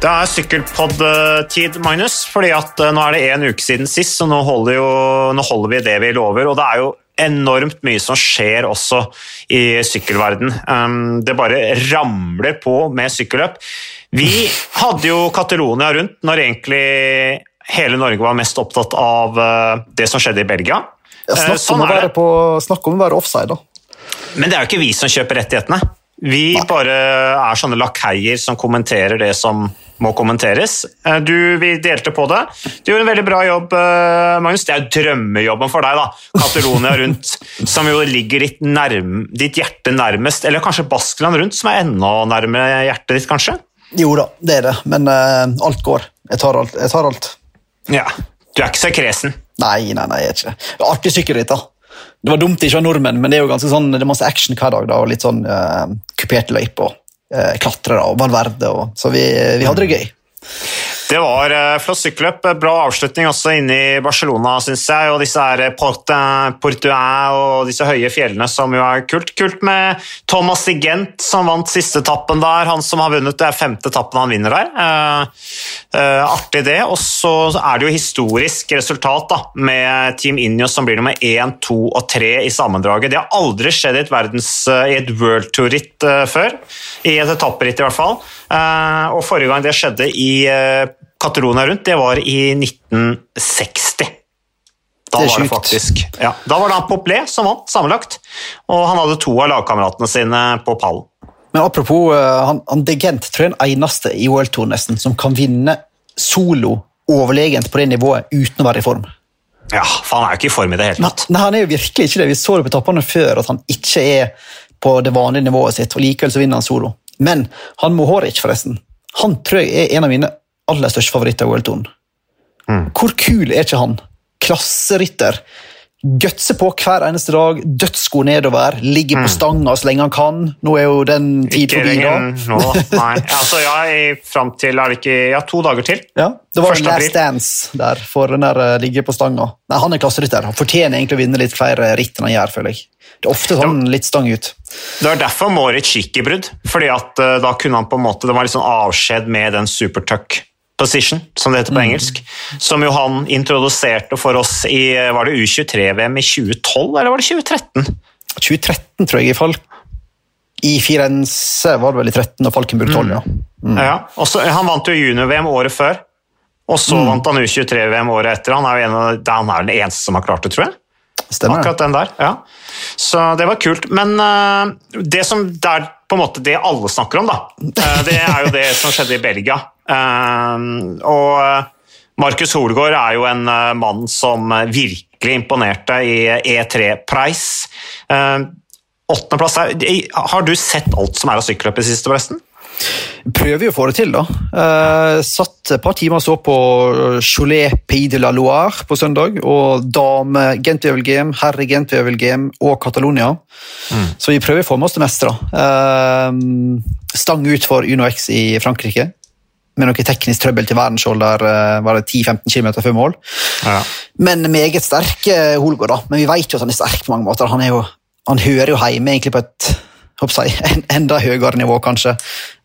Det er sykkelpod-tid, Magnus. fordi at eh, Nå er det en uke siden sist, så nå holder, jo, nå holder vi det vi lover. Og det er jo enormt mye som skjer også i sykkelverden. Um, det bare ramler på med sykkelløp. Vi hadde jo Catalonia rundt når egentlig hele Norge var mest opptatt av eh, det som skjedde i Belgia. Ja, Eh, snakk, sånn om å er være på, snakk om å være offside, da. Men det er jo ikke vi som kjøper rettighetene. Vi bare er sånne lakeier som kommenterer det som må kommenteres. Eh, Du, Vi delte på det. Du gjorde en veldig bra jobb, eh, Magnus. Det er jo drømmejobben for deg, da. Catalonia rundt, som jo ligger ditt, nærme, ditt hjerte nærmest. Eller kanskje Baskeland rundt, som er enda nærmere hjertet ditt, kanskje? Jo da, det er det, men uh, alt går. Jeg tar alt. Jeg tar alt. Ja. Du er ikke så kresen. Nei, nei, nei, jeg er ikke det. Artig sykkelritt, da. Det var dumt ikke å ha nordmenn, men det er jo ganske sånn, det er masse action hver dag. da, og Litt sånn uh, kupert løype uh, klatrere og Valverde. Og, så vi, vi hadde det gøy. Det var eh, flott sykkelløp. Bra avslutning også inne i Barcelona, syns jeg. Og disse her Porte, Portuin og disse høye fjellene som jo er kult. Kult med Thomas Digent som vant siste etappen der. Han som har vunnet, det er femte etappen han vinner der. Eh, eh, artig det. Og så er det jo historisk resultat da, med Team Ineos som blir nummer én, to og tre i sammendraget. Det har aldri skjedd i et, verdens, i et World Tour-ritt eh, før. I et etapperitt i hvert fall. Eh, og forrige gang det skjedde i Catalonia rundt, det var i 1960. Da Det var det faktisk ja, Da var det han Poplé som vant, sammenlagt. Og han hadde to av lagkameratene sine på pallen. Men apropos, eh, han, han Degent tror jeg er den eneste i OL Tour nesten, som kan vinne solo overlegent på det nivået uten å være i form. Ja, for han er jo ikke i form i det hele tatt. nei, han er jo virkelig ikke det. Vi så det på toppene før, at han ikke er på det vanlige nivået sitt, og likevel så vinner han solo. Men han Mohoric, forresten, han tror jeg er en av mine aller største favoritter i World Mm. Hvor kul er ikke han? Klasseritter. Gutser på hver eneste dag, dødsko nedover, ligger på stanga så lenge han kan. Nå er jo den tid forbi, da. nå, nei. Altså, ja, fram til er det ikke Ja, to dager til. Ja, det var en last dance der for den der eh, ligge på stanga. Nei, Han er klasserytter. Han fortjener egentlig å vinne litt flere ritt enn han gjør, føler jeg. Det er ofte sånn litt stang ut. Det var derfor Moritz gikk i brudd. fordi at eh, da kunne han på en måte, Det var litt sånn avskjed med den supertuck position, som det heter på engelsk. Som jo han introduserte for oss i var det U23-VM i 2012, eller var det 2013? 2013, tror jeg, i fall. I Firenze var det vel i 13, og Falkenburg 12, ja. Ja, og så, Han vant jo junior-VM året før, og så vant han U23-VM året etter. Han er jo en av, han er den eneste som har klart det, tror jeg. Stemmer. Akkurat den der, ja. Så det var kult. Men uh, det som det er på en måte det alle snakker om, da, uh, det er jo det som skjedde i Belgia. Uh, og Markus Holgaard er jo en mann som virkelig imponerte i E3 Price. Uh, Åttendeplass her. Har du sett alt som er av sykkelløp i siste, forresten? Prøver jo å få det til, da. Eh, satt et par timer og så på Cholet Pays de la Loire på søndag, og dame Gent-Wevelgem, herre Gent-Wevelgem og Catalonia. Så vi prøver å få med oss det meste, da. Eh, stang ut for Uno X i Frankrike. Med noe teknisk trøbbel til Verdensskjold der eh, var det 10-15 km før mål. Ja. Men meget sterk Holgaard, da. Men vi vet jo at han er sterk på mange måter. Han, jo, han hører jo hjemme egentlig på et jeg, en, enda høyere nivå, kanskje.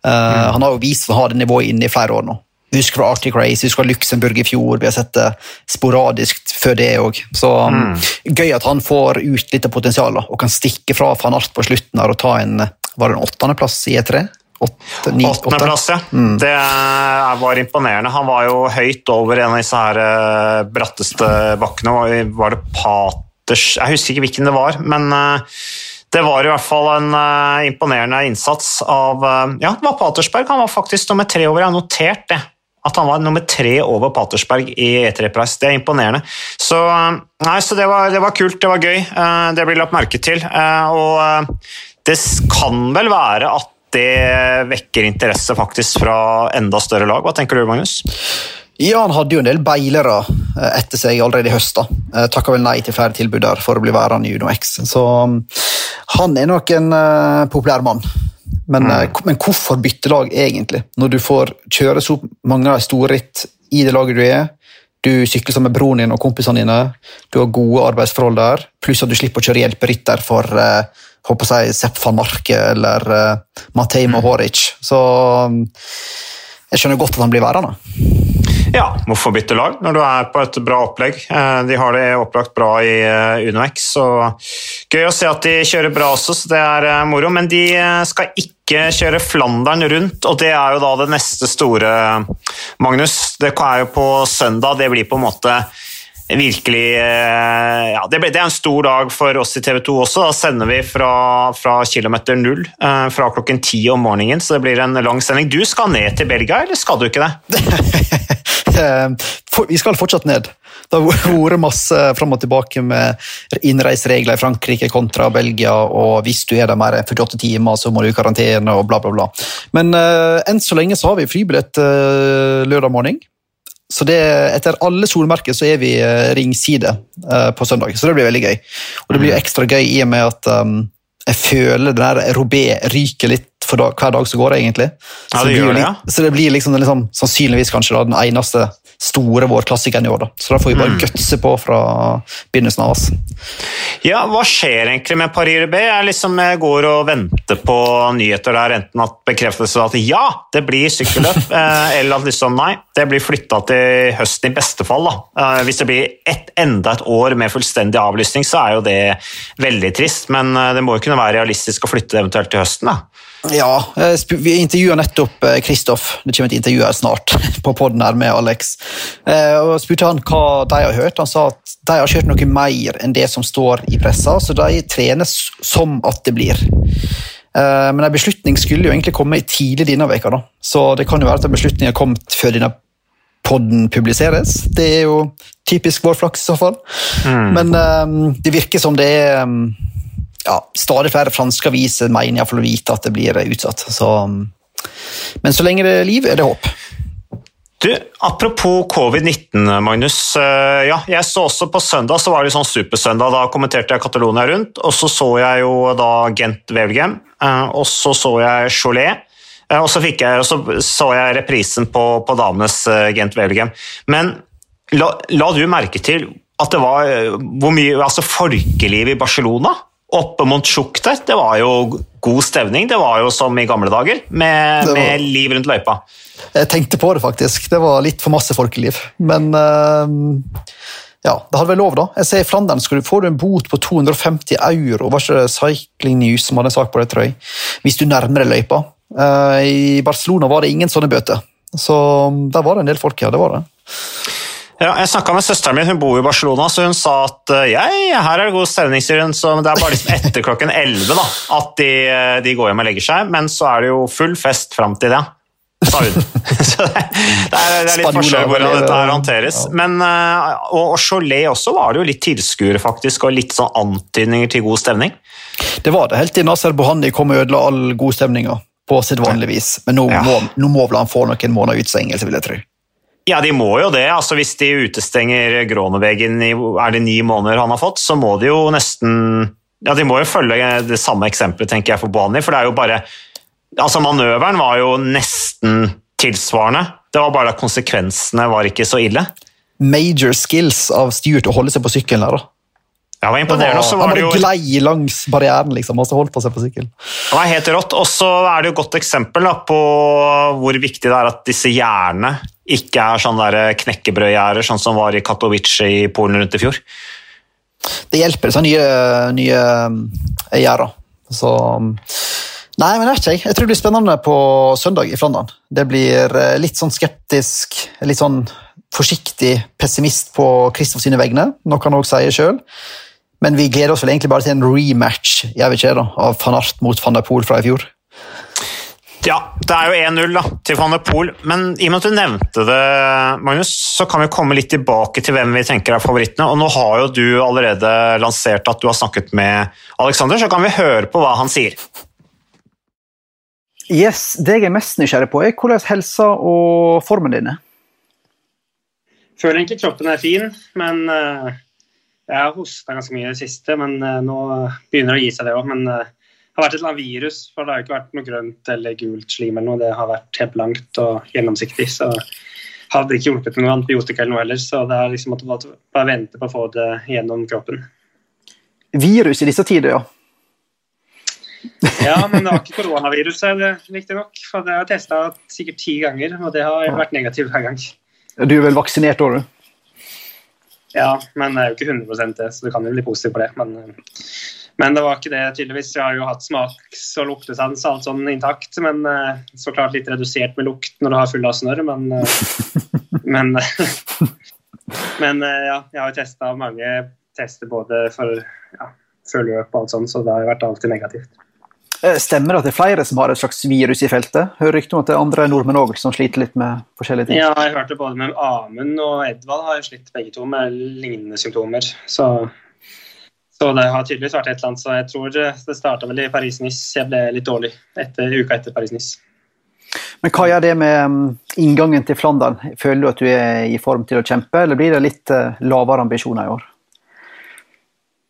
Eh, Han har jo vist at han det nivået inne i flere år nå. Husk fra Arctic Race, husk fra Luxembourg i fjor. Vi har sett det sporadisk før det òg. Så um, gøy at han får ut litt av potensialet og kan stikke fra van Art på slutten her og ta en var det en åttendeplass i E3. Åtte, ni. Åttendeplass, ja. Det er- var imponerende. Han var jo høyt over en av disse her eh, bratteste bakkene. Var- Var det Paters Jeg husker ikke hvilken det var, men eh, det var i hvert fall en uh, imponerende innsats av uh, Ja, det var Patersberg. Han var faktisk nummer tre over. Jeg har notert det. At han var nummer tre over Patersberg i E3 Price. Det er imponerende. Så, uh, nei, så det, var, det var kult, det var gøy. Det blir lagt merke til. Og det kan vel være at det vekker interesse faktisk fra enda større lag. Hva tenker du, Magnus? Ja, han hadde jo en del beilere eh, etter seg allerede i høst. da. Eh, Takka vel nei til flere tilbud der for å bli værende i Uno X. Så um, han er nok en uh, populær mann. Men, mm. men hvorfor bytte lag, egentlig? Når du får kjøre så mange storritt i det laget du er. Du sykler sammen med broren din og kompisene dine. Du har gode arbeidsforhold der. Pluss at du slipper å kjøre hjelperytter for uh, håper jeg, Sepp van Marke eller uh, Matej Mohoric. Så um, jeg skjønner godt at han blir værende. Ja, hvorfor bytte lag når du er på et bra opplegg? Eh, de har det opplagt bra i eh, UnoX, så gøy å se at de kjører bra også, så det er eh, moro. Men de skal ikke kjøre Flandern rundt, og det er jo da det neste store, Magnus. Det er jo på søndag, det blir på en måte virkelig ja, det, er en stor dag for oss i TV 2 også. Da sender vi fra, fra kilometer null fra klokken ti om morgenen, så det blir en lang sending. Du skal ned til Belgia, eller skal du ikke det? Eh, vi skal fortsatt ned. Det har vært masse fram og tilbake med innreiseregler i Frankrike kontra Belgia, og hvis du er der mer enn 48 timer, så må du i karantene, og bla, bla, bla. Men uh, enn så lenge så har vi fribillett uh, lørdag morgen. Så det, etter alle solmerker så er vi uh, ringside uh, på søndag, så det blir veldig gøy. Og det blir ekstra gøy i og med at um, jeg føler den der Robé ryker litt for dag, hver dag som går, egentlig. Ja, det gjør det, ja. så det blir liksom, liksom, sannsynligvis kanskje da, den eneste store vårklassikeren i år. Da. Så da får vi bare mm. gutse på fra begynnelsen av oss. Ja, hva skjer egentlig med Paris Rubé? Jeg liksom går og venter på nyheter der, enten at bekreftelse at ja, det blir sykkelløp, eh, eller at liksom nei, det blir flytta til høsten i beste fall. Da. Eh, hvis det blir et, enda et år med fullstendig avlysning, så er jo det veldig trist, men eh, det må jo kunne være realistisk å flytte det eventuelt til høsten. da. Ja, vi intervjua nettopp Kristoff. Det kommer et intervju her snart på poden her med Alex. Eh, og spurte han hva de har hørt. Han sa at de har kjørt noe mer enn det som står i pressa, så de trener som at det blir. Eh, men en beslutning skulle jo egentlig komme tidlig denne veka, da. så det kan jo være at en beslutning har kommet før denne podden publiseres. Det er jo typisk vår flaks i så fall. Mm. Men um, det virker som det er um, ja, stadig flere franske aviser mener iallfall å vite at det blir utsatt. Så, men så lenge det er liv, er det håp. Du, Apropos covid-19, Magnus. Eh, ja, jeg så også På søndag så var det sånn supersøndag. Da kommenterte jeg Catalonia rundt. og Så så jeg jo da Gent Wevelgem, eh, og så så jeg Cholet. Eh, og så, jeg, og så, så jeg reprisen på, på damenes Gent Wevelgem. Men la, la, du merke til at det var hvor mye altså folkeliv i Barcelona? Oppe mot Sjuk der, det var jo god stevning. Det var jo som i gamle dager, med, var... med liv rundt løypa. Jeg tenkte på det, faktisk. Det var litt for masse folkeliv. Men uh, ja, det hadde vært lov, da. Jeg ser I Flandern får du en bot på 250 euro. Var ikke Cycling News som hadde en sak på det, tror jeg. Hvis du nærmer deg løypa. Uh, I Barcelona var det ingen sånne bøter. Så der var det en del folk, ja. Det var det. Ja, jeg snakka med søsteren min, hun bor i Barcelona, så hun sa at ja, her er det god stemning, så det er bare liksom etter klokken 11 da, at de, de, går hjem og legger seg, men så er det jo full fest fram til det sa hun. Så det, det, er, det er litt forskjell hvordan dette her håndteres. Men, eh, og, og Cholet også var det jo litt tilskuere, faktisk, og litt sånn antydninger til god stemning. Det var det, helt til Nasser Bohani kom og ødela all god stemninga på sitt vanlige vis. Men nå, ja. må, nå må vel han få noen måneder utestengelse, vil jeg tro. Ja, de må jo det. Altså, hvis de utestenger Gronevegen i er det ni måneder han har fått, så må de jo nesten ja, De må jo følge det samme eksempelet, tenker jeg, for Bohani. For det er jo bare Altså, manøveren var jo nesten tilsvarende. Det var bare at konsekvensene var ikke så ille. Major skills av Stuart å holde seg på sykkelen her, da. Ja, var imponerende. Var, han bare jo... glei langs barrieren liksom, og så holdt han seg på sykkelen. Det var helt rått. Og så er det jo et godt eksempel da, på hvor viktig det er at disse gjerdene ikke er sånn knekkebrødgjerder sånn som var i Katowice i Polen rundt i fjor. Det hjelper, disse nye, nye eh, gjerder. Så Nei, men jeg vet ikke. Jeg tror det blir spennende på søndag i Flandern. Det blir eh, litt sånn skeptisk, litt sånn forsiktig pessimist på Kristoff sine vegne, noe han også sier sjøl. Men vi gleder oss vel egentlig bare til en rematch jeg vet ikke, da, av van Art mot van der Poel fra i fjor. Ja, det er jo 1-0 til van der Poel, men i og med at du nevnte det, Magnus, så kan vi komme litt tilbake til hvem vi tenker er favorittene. Og nå har jo du allerede lansert at du har snakket med Alexander, så kan vi høre på hva han sier. Yes, Det jeg er mest nysgjerrig på, er hvordan helsa og formen din er. Føler egentlig kroppen er fin, men uh, jeg har hosta ganske mye i det siste. Men uh, nå begynner det å gi seg, det òg. Men uh, det har vært et eller annet virus, for det har ikke vært noe grønt eller gult slim eller noe. Det har vært helt blankt og gjennomsiktig. så hadde ikke hjulpet med noe antibiotika eller noe heller, så det er liksom at bare vente på å få det gjennom kroppen. Virus i disse tider, ja. Ja, men det var ikke koronaviruset, riktignok. For det har jeg testa sikkert ti ganger, og det har vært negativt hver gang. Du er vel vaksinert òg, du? Ja, men det er jo ikke 100 det, så du kan jo bli positiv på det. Men, men, det var ikke det, tydeligvis. Jeg har jo hatt smaks- og luktesans og alt sånn intakt, men så klart litt redusert med lukt når du har full av snørr, men Men, men ja, jeg har jo testa mange tester både for ja, før løp og alt sånt, så det har vært alltid negativt. Stemmer det at det er flere som har et slags virus i feltet? Hører rykte om at det er andre nordmenn òg som sliter litt med forskjellige ting? Ja, jeg hørte både med Amund og Edvald har slitt begge to med lignende symptomer. Så, så, det har tydeligvis vært et eller annet. Så jeg tror det starta vel i Paris-Nice. Jeg ble litt dårlig etter, uka etter Paris-Nice. Men hva gjør det med inngangen til Flandern? Føler du at du er i form til å kjempe, eller blir det litt lavere ambisjoner i år?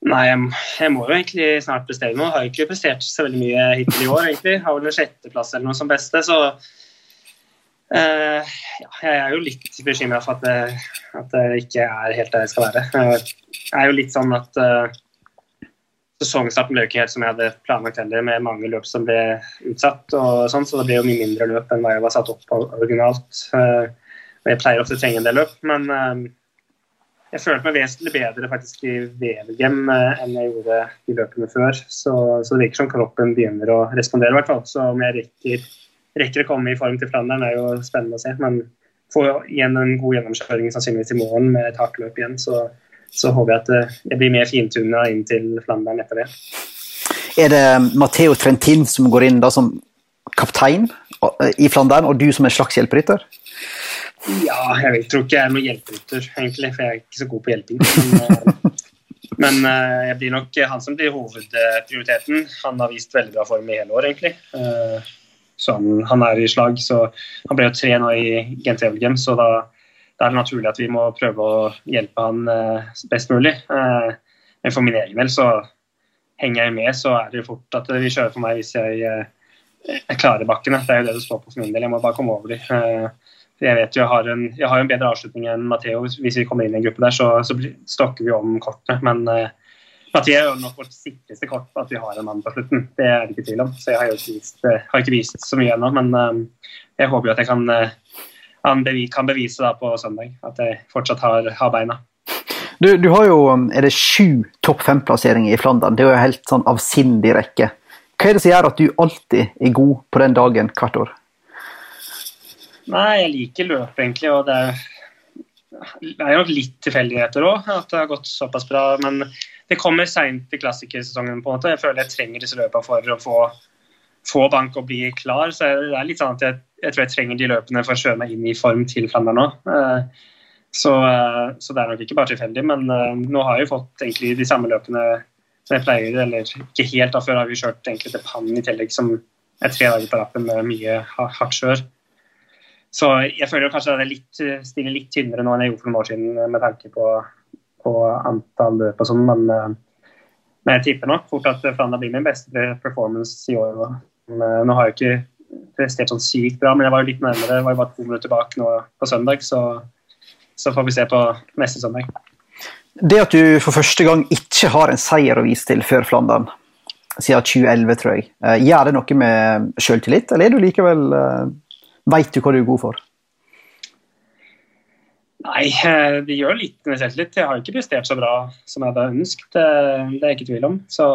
Nei, jeg, må jo egentlig snart prestere noe. Jeg har ikke prestert så veldig mye hittil i år, egentlig. Har vel en sjetteplass eller noe som beste, så uh, ja, jeg er jo litt bekymra for at det, at det, ikke er helt der jeg skal være. Jeg er jo litt sånn at uh, sesоngstarten ble jo ikke helt som jeg hadde planlagt heller, med mange løp som ble utsatt, og sånn, så det ble jo mye mindre løp enn hva jeg var satt opp på originalt. Uh, og jeg pleier ofte å trenge en del løp, men jeg følte meg vesentlig bedre faktisk i VM enn jeg gjorde de løpene før. Så, så, det virker som kroppen begynner å respondere, i hvert fall. Så om jeg rekker, rekker, å komme i form til Flandern, er jo spennende å se. Men får igjen en god gjennomkjøring sannsynligvis i morgen med et hardt løp igjen, så, så håper jeg at jeg blir mer fintuna inn til Flandern etter det. Er det Matteo Trentin som går inn da som kaptein i Flandern, og du som en slags hjelperytter? Ja, jeg tror ikke jeg er noen hjelperytter, egentlig, for jeg er ikke så god på hjelping. Men, men jeg blir nok han som blir hovedprioriteten. Han har vist veldig bra form i hele år, egentlig. Så han, han er i slag. Så han ble jo tre nå i Gent Wevelgem, så da, da, er det naturlig at vi må prøve å hjelpe han best mulig. Men for min egen del så henger jeg med, så er det jo fort at vi kjører for meg hvis jeg, jeg klarer bakkene. Det er jo det det står på for min del. Jeg må bare komme over dem. Jeg vet jo jeg har en, jeg har en bedre avslutning enn Matheo. Hvis vi kommer inn i en gruppe der, så, så stokker vi om kortene. Men uh, Matheo er nok vårt sikreste kort på at vi har en mann på slutten. Det er det ikke tvil om. Så jeg har ikke vist, uh, har ikke vist så mye ennå. Men uh, jeg håper jo at jeg kan, bevi, kan bevise da på søndag at jeg fortsatt har, har beina. Du, du, har jo er det sju topp fem-plasseringer i Flandern. Det er jo helt sånn avsindig rekke. Hva er det som gjør at du alltid er god på den dagen hvert år? Nei, jeg liker løp, egentlig. Og det er, det er nok litt tilfeldigheter òg, at det har gått såpass bra. Men det kommer seint i klassikersesongen. på en måte. Jeg føler jeg trenger disse løpene for å få, få bank og bli klar. Så det er litt sånn at jeg, jeg tror jeg trenger de løpene for å kjøre meg inn i form til Flandern nå. Så, så, det er nok ikke bare tilfeldig. Men nå har jeg jo fått egentlig de samme løpene som jeg pleier, eller ikke helt. da Før har vi kjørt egentlig til Pannen i tillegg, som er tre dager på rappen med mye hardt kjør. Så jeg føler kanskje at det litt, stiller litt tynnere nå enn jeg gjorde for noen år siden med tanke på, på antall løp og sånn, men, men, jeg tipper nok fort at Flandern blir min beste performance i år. Nå har jeg ikke prestert sånn sykt bra, men jeg var jo litt nærmere. Jeg var jo bare to minutter bak nå på søndag, så, så får vi se på neste søndag. Det at du for første gang ikke har en seier å vise til før Flandern, siden 2011, tror jeg, gjør det noe med selvtillit, eller er du likevel Veit du hva du er god for? Nei, det gjør litt med selvtillit. Jeg har ikke prestert så bra som jeg hadde ønsket. Det er jeg ikke tvil om. Så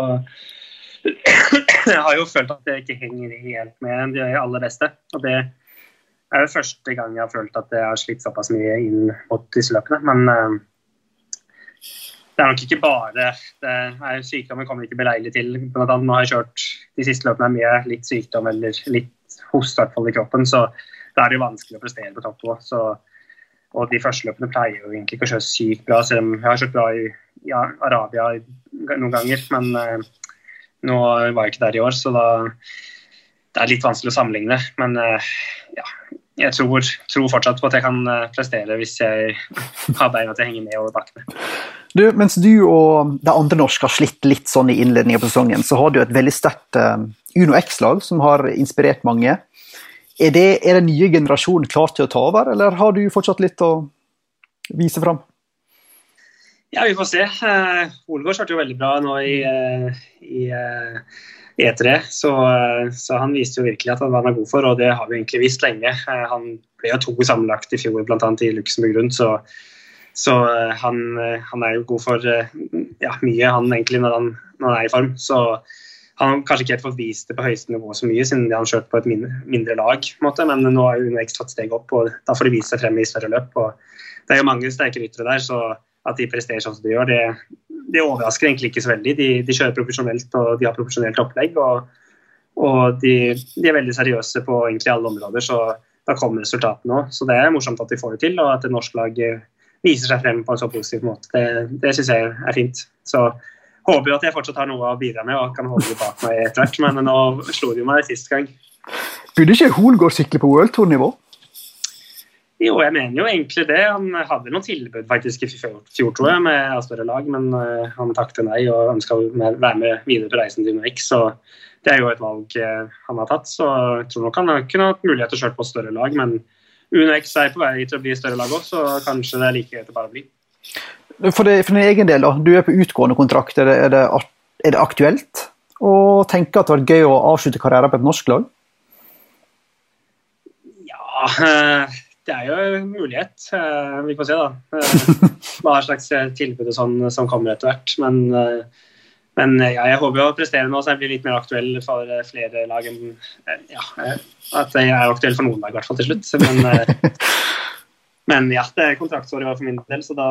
jeg har jo følt at jeg ikke henger helt med de aller beste. Og det er jo første gang jeg har følt at jeg har slitt såpass mye inn mot disse løpene. Men det er nok ikke bare det er Sykdommen kommer ikke beleilig til. Blant annet nå har jeg kjørt de siste løpene med litt sykdom eller litt hoste i kroppen, så da er det jo vanskelig å prestere på topp òg. Og de første løpene pleier jo egentlig ikke å kjøre sykt bra, selv om jeg har kjørt bra i ja, Arabia noen ganger. Men uh, nå var jeg ikke der i år, så da det er litt vanskelig å sammenligne. Men uh, ja, jeg tror, tror, fortsatt på at jeg kan prestere hvis jeg har beina til å henge med over bakkene. Du, mens du og de andre norske har slitt litt sånn i innledningen av sesongen, så har du et veldig sterkt uh, Uno X-lag som har inspirert mange. Er, det, er den nye generasjonen klar til å ta over, eller har du fortsatt litt å vise fram? Ja, vi får se. Uh, Olegård kjørte jo veldig bra nå i, uh, i, uh, E3. Så, så, han viste jo virkelig at han var god for, og det har vi egentlig visst lenge. Han ble jo to sammenlagt i fjor, bl.a. i Luxembourg rundt, så, så han, han, er jo god for ja, mye, han egentlig, når han, når han er i form. Så han har kanskje ikke helt fått vist det på høyeste nivå så mye, siden han kjørt på et mindre, mindre lag. Måte. Men nå har jo UnoX tatt steg opp, og da får de vise seg frem i større løp. Og det er jo mange sterke ryttere der, så at de presterer sånn som de gjør, det, det overrasker egentlig ikke så veldig. De, de, kjører profesjonelt og de har profesjonelt opplegg. Og, og de, de, er veldig seriøse på egentlig alle områder, så da kommer resultatene òg. Så det er morsomt at de får det til, og at et norsk lag viser seg frem på en så positiv måte. Det, det syns jeg er fint. Så håper jo at jeg fortsatt har noe å bidra med og kan holde det bak meg etter hvert, men nå slo de meg sist gang. Burde ikke Holgaard sykle på World Tour-nivå? Jo, jeg mener jo egentlig det. Han hadde noen tilbud faktisk i fjor, tror jeg, med større lag, men uh, han takket nei og ønska å være med videre på reisen til UnoX. Så det er jo et valg uh, han har tatt. Så jeg tror nok han kunne hatt mulighet til å kjøre på større lag, men UnoX er på vei til å bli større lag òg, så kanskje det er like greit å bare bli. For, det, for, din egen del, da. Du er på utgående kontrakt. Er det, er det, er det aktuelt å tenke at det var gøy å avslutte karrieren på et norsk lag? Ja uh, det er jo en mulighet. Eh, vi får se, da. Eh, hva slags tilbud og sånn, som kommer etter hvert. Men, men ja, jeg håper jo å prestere nå så jeg blir litt mer aktuell for flere lag enn ja, At jeg er aktuell for noen lag, i hvert fall til slutt. Men, men ja, det er kontraktsår for min del, så da,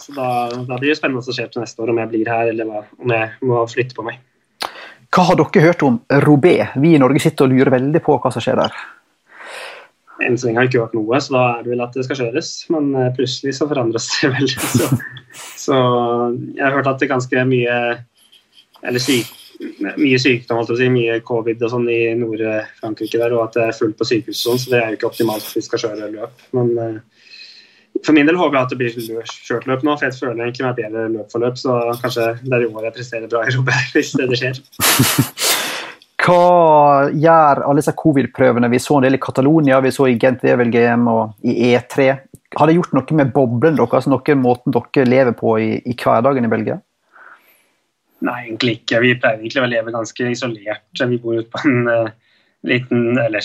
så da, da blir det spennende å se til neste år om jeg blir her eller om jeg må flytte på meg. Hva har dere hørt om Robé? Vi i Norge sitter og lurer veldig på hva som skjer der. Enn så lenge har det ikke vært noe, så da er det vel at det skal kjøres. Men eh, plutselig så forandres det vel. Så, så jeg har hørt at det er ganske mye eller syk, mye sykdom, si, mye covid og sånn i Nord-Frankrike der, og at det er fullt på sykehus og sånn, så det er jo ikke optimalt at vi skal kjøre løp. Men uh, for min del håper jeg at det blir kjørt løp nå, for jeg føler egentlig meg bedre løp, så kanskje det er i år jeg presterer bra i Robert, hvis det skjer. Hva gjør alle disse covid-prøvene? Vi så en del i Catalonia, vi så i Gent Wevel-GM og i E3. Har det gjort noe med boblen deres, altså noe måten dere lever på i, i, hverdagen i Belgia? Nei, egentlig ikke. Vi pleier egentlig å leve ganske isolert. Vi bor ute på en uh, liten Eller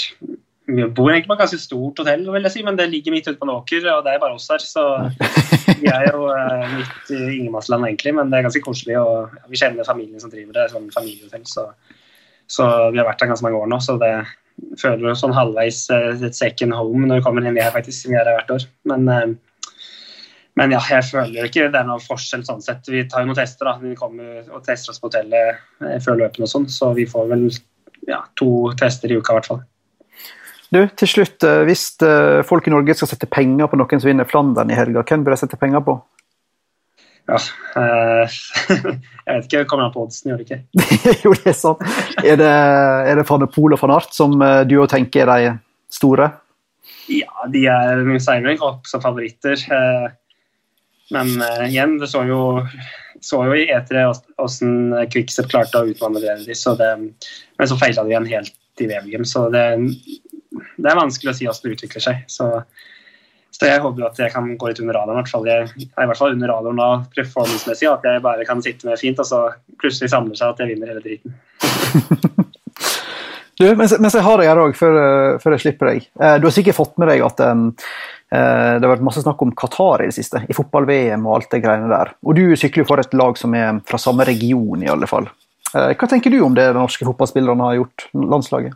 vi bor egentlig på et ganske stort hotell, vil jeg si, men det ligger midt ute på en åker, og det er bare oss her. Så vi er jo uh, midt i ingenmannsland, egentlig, men det er ganske koselig. og ja, Vi kjenner familien som driver det, sånn familiehotell. så så vi har vært der ganske mange år nå, så det føler sånn halvveis eh, et second home når vi kommer inn her, faktisk. Vi er her hvert år. Men, eh, men, ja, jeg føler ikke det er noen forskjell sånn sett. Vi tar jo noen tester, da. Vi kommer og tester oss på hotellet eh, før løpene og sånn, så vi får vel ja, to tester i uka i hvert fall. Du, til slutt, Hvis folk i Norge skal sette penger på noen som vinner Flandern i helga, hvem bør de sette penger på? Ja, eh, jeg vet ikke. Kommer an på oddsen, gjør det ikke? jo, det er sånn. Er det, er det van Pool og van Art som eh, du òg tenker er de store? Ja, de er seiler ikke opp som favoritter. Eh, men igjen, det så jo, så jo i E3 hvordan Quickset klarte å utmanøvrere dem. Men så feila de igjen helt i VM, så det, det, er vanskelig å si hvordan det utvikler seg. Så så jeg håper at jeg kan gå litt under radaren. hvert fall. Jeg i hvert fall under radaren da, performance-messig. At jeg bare kan sitte med fint, og så plutselig samler seg at jeg vinner hele driten. du, mens, mens, jeg har deg her òg, før, før, jeg slipper deg. Eh, du har sikkert fått med deg at um, det har vært masse snakk om Qatar i det siste. I fotball-VM og alt det greiene der. Og du sykler jo for et lag som er fra samme region, i alle fall. Uh, hva tenker du om det de norske fotballspillerne har gjort, landslaget?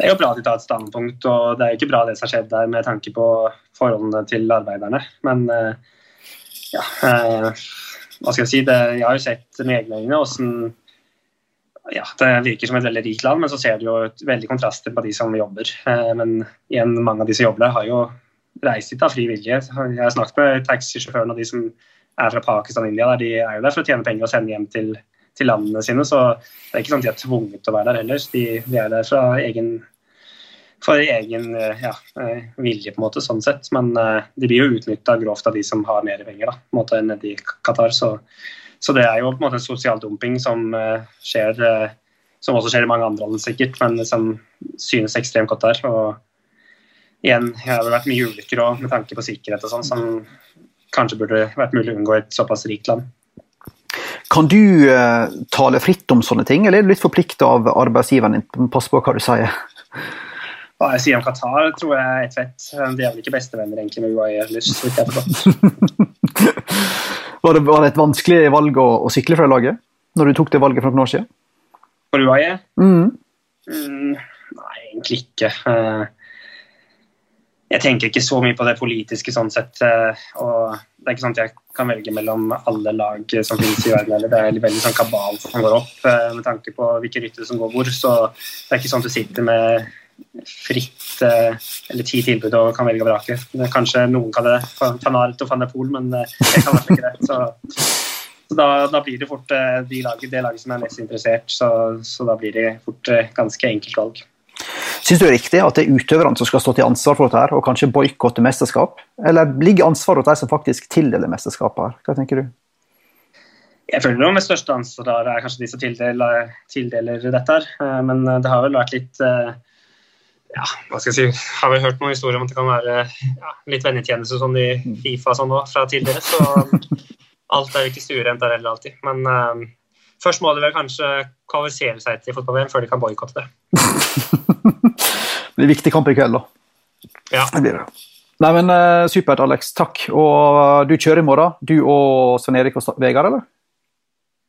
Det er jo bra at de tar et standpunkt, og det er ikke bra det som har skjedd der med tanke på forholdene til arbeiderne. Men eh, ja, eh, hva skal jeg si, det, jeg har jo sett med egne øyne hvordan ja, Det virker som et veldig rikt land, men så ser du jo veldig kontraster på de som jobber. Eh, men igjen, mange av de som jobber der, har jo reist hit av fri vilje. Jeg har snakket med taxisjåførene og de som er fra Pakistan og India. Der, de er jo der for å tjene penger og sende hjem til til landene sine. Så det er ikke sånn at de er tvunget til å være der heller. De, de er der fra egen, for egen eh, ja, eh, vilje, på en måte, sånn sett. Men uh, de blir jo utnytta grovt av de som har mer penger da, på en måte, enn i Qatar. Så, så, det er jo på en måte sosial dumping som skjer, som også skjer i mange andre land sikkert, men som synes ekstremt godt der. Og igjen, det har vært mye ulykker òg med tanke på sikkerhet og sånn, som kanskje burde vært mulig å unngå i et såpass rikt land. Kan du uh, tale fritt om sånne ting, eller er du litt forplikta av arbeidsgiveren din? Pass på hva du sier. Hva jeg sier om Qatar, tror jeg er et fett. De er vel ikke bestevenner egentlig med UAE ellers, så vidt jeg har forstått. var, det, var det et vanskelig valg å, å sikle fra laget, når du tok det valget for noen år siden? For UAE? Mm. Mm, nei, egentlig ikke. Uh, jeg tenker ikke så mye på det politiske sånn sett. og Det er ikke sånn at jeg kan velge mellom alle lag som finnes i verden. Eller. Det er veldig sånn kabal som går opp med tanke på hvilke ryttere som går hvor. Så det er ikke sånn at du sitter med fritt eller ti tilbud og kan velge og vrake. Kanskje noen kan det, van Art og van men jeg kan ikke det. Så, så da, da, blir det fort de laget, det laget som er mest interessert. Så, så da blir det fort ganske enkelt valg. Syns du det er riktig at det er utøverne som skal stå til ansvar for dette her, og kanskje boikotte mesterskap? Eller ligger ansvaret hos de som faktisk tildeler mesterskapet her? Hva tenker du? Jeg føler noe med største ansvaret er kanskje de som tildeler, tildeler dette. her, eh, Men det har vel vært litt eh, ja, hva skal jeg si, har vel hørt noen historier om at det kan være ja, litt vennetjeneste sånn i Fifa sånn også, fra tidligere. Så alt er jo ikke stuerent der heller alltid. Men um, først må de vel kanskje kvalifisere seg til fotball-VM før de kan boikotte det. det blir viktig kamp i kveld, da. Ja. Det blir det. Nei, men uh, Supert, Alex. Takk. Og du kjører i morgen, du og Svein Erik og Vegard, eller?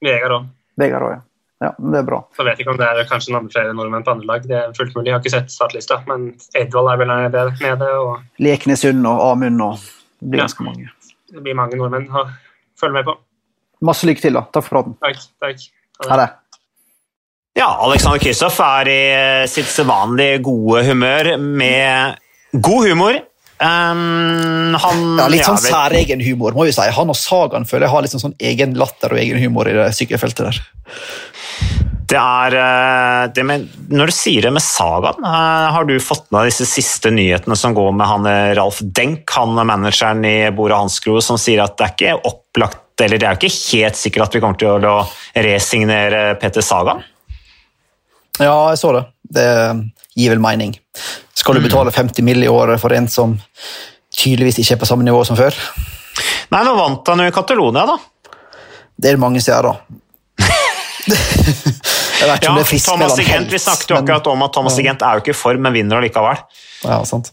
Vegard òg. Vegard òg, ja. Ja, det er bra. Så vet jeg ikke om det er kanskje noen flere nordmenn på andre lag. Det er fullt mulig. Jeg har ikke sett startlista, men Edvald er vel nede. Og... Leknesund og Amund og Det blir ganske mange. Det blir mange nordmenn å følge med på. Masse lykke til, da. Takk for praten. Takk. takk. Ha det. Ja, Alexander Kristoff er i sitt vanlige gode humør med god humor. Um, han, ja, litt sånn ja, særegen humor, må vi si. Han og Sagan føler jeg har litt sånn, sånn egen latter og egen humor i det sykkelfeltet der. Det er det med, Når du sier det med Sagan, har du fått med disse siste nyhetene som går med han Ralf Denk, han manageren i Bore Hansgro, som sier at det er ikke opplagt, eller det er ikke helt sikkert at vi kommer til å resignere Peter Sagan? Ja, jeg så det. Det gir vel mening. Skal du betale 50 mill. i året for en som tydeligvis ikke er på samme nivå som før? Nei, nå vant han jo i Catalonia, da. Det er det mange steder, da. ja, Thomas Igent, Vi snakket jo akkurat om at Thomas Igent er jo ikke i form, men vinner allikevel. Ja, sant.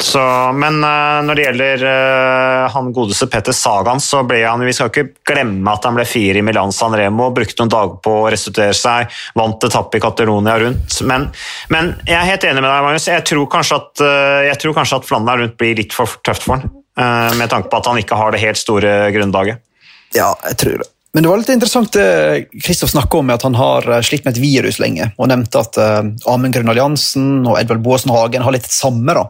Så, men uh, når det gjelder uh, han godeste Petter Sagan, så ble han Vi skal ikke glemme at han ble fire i Milan San Remo, brukte noen dager på å restituere seg, vant etappe i Catalonia rundt. Men, men, jeg er helt enig med deg, Magnus. Jeg tror kanskje at, uh, jeg tror kanskje at Flandern rundt blir litt for tøft for han, med tanke på at han ikke har det helt store grunnlaget. Ja, jeg tror det. Men det var litt interessant det Kristoff snakka om, at han har slitt med et virus lenge. Og nevnte at uh, Amund Grønn Alliansen og Edvald Boasen Hagen har litt samme. da.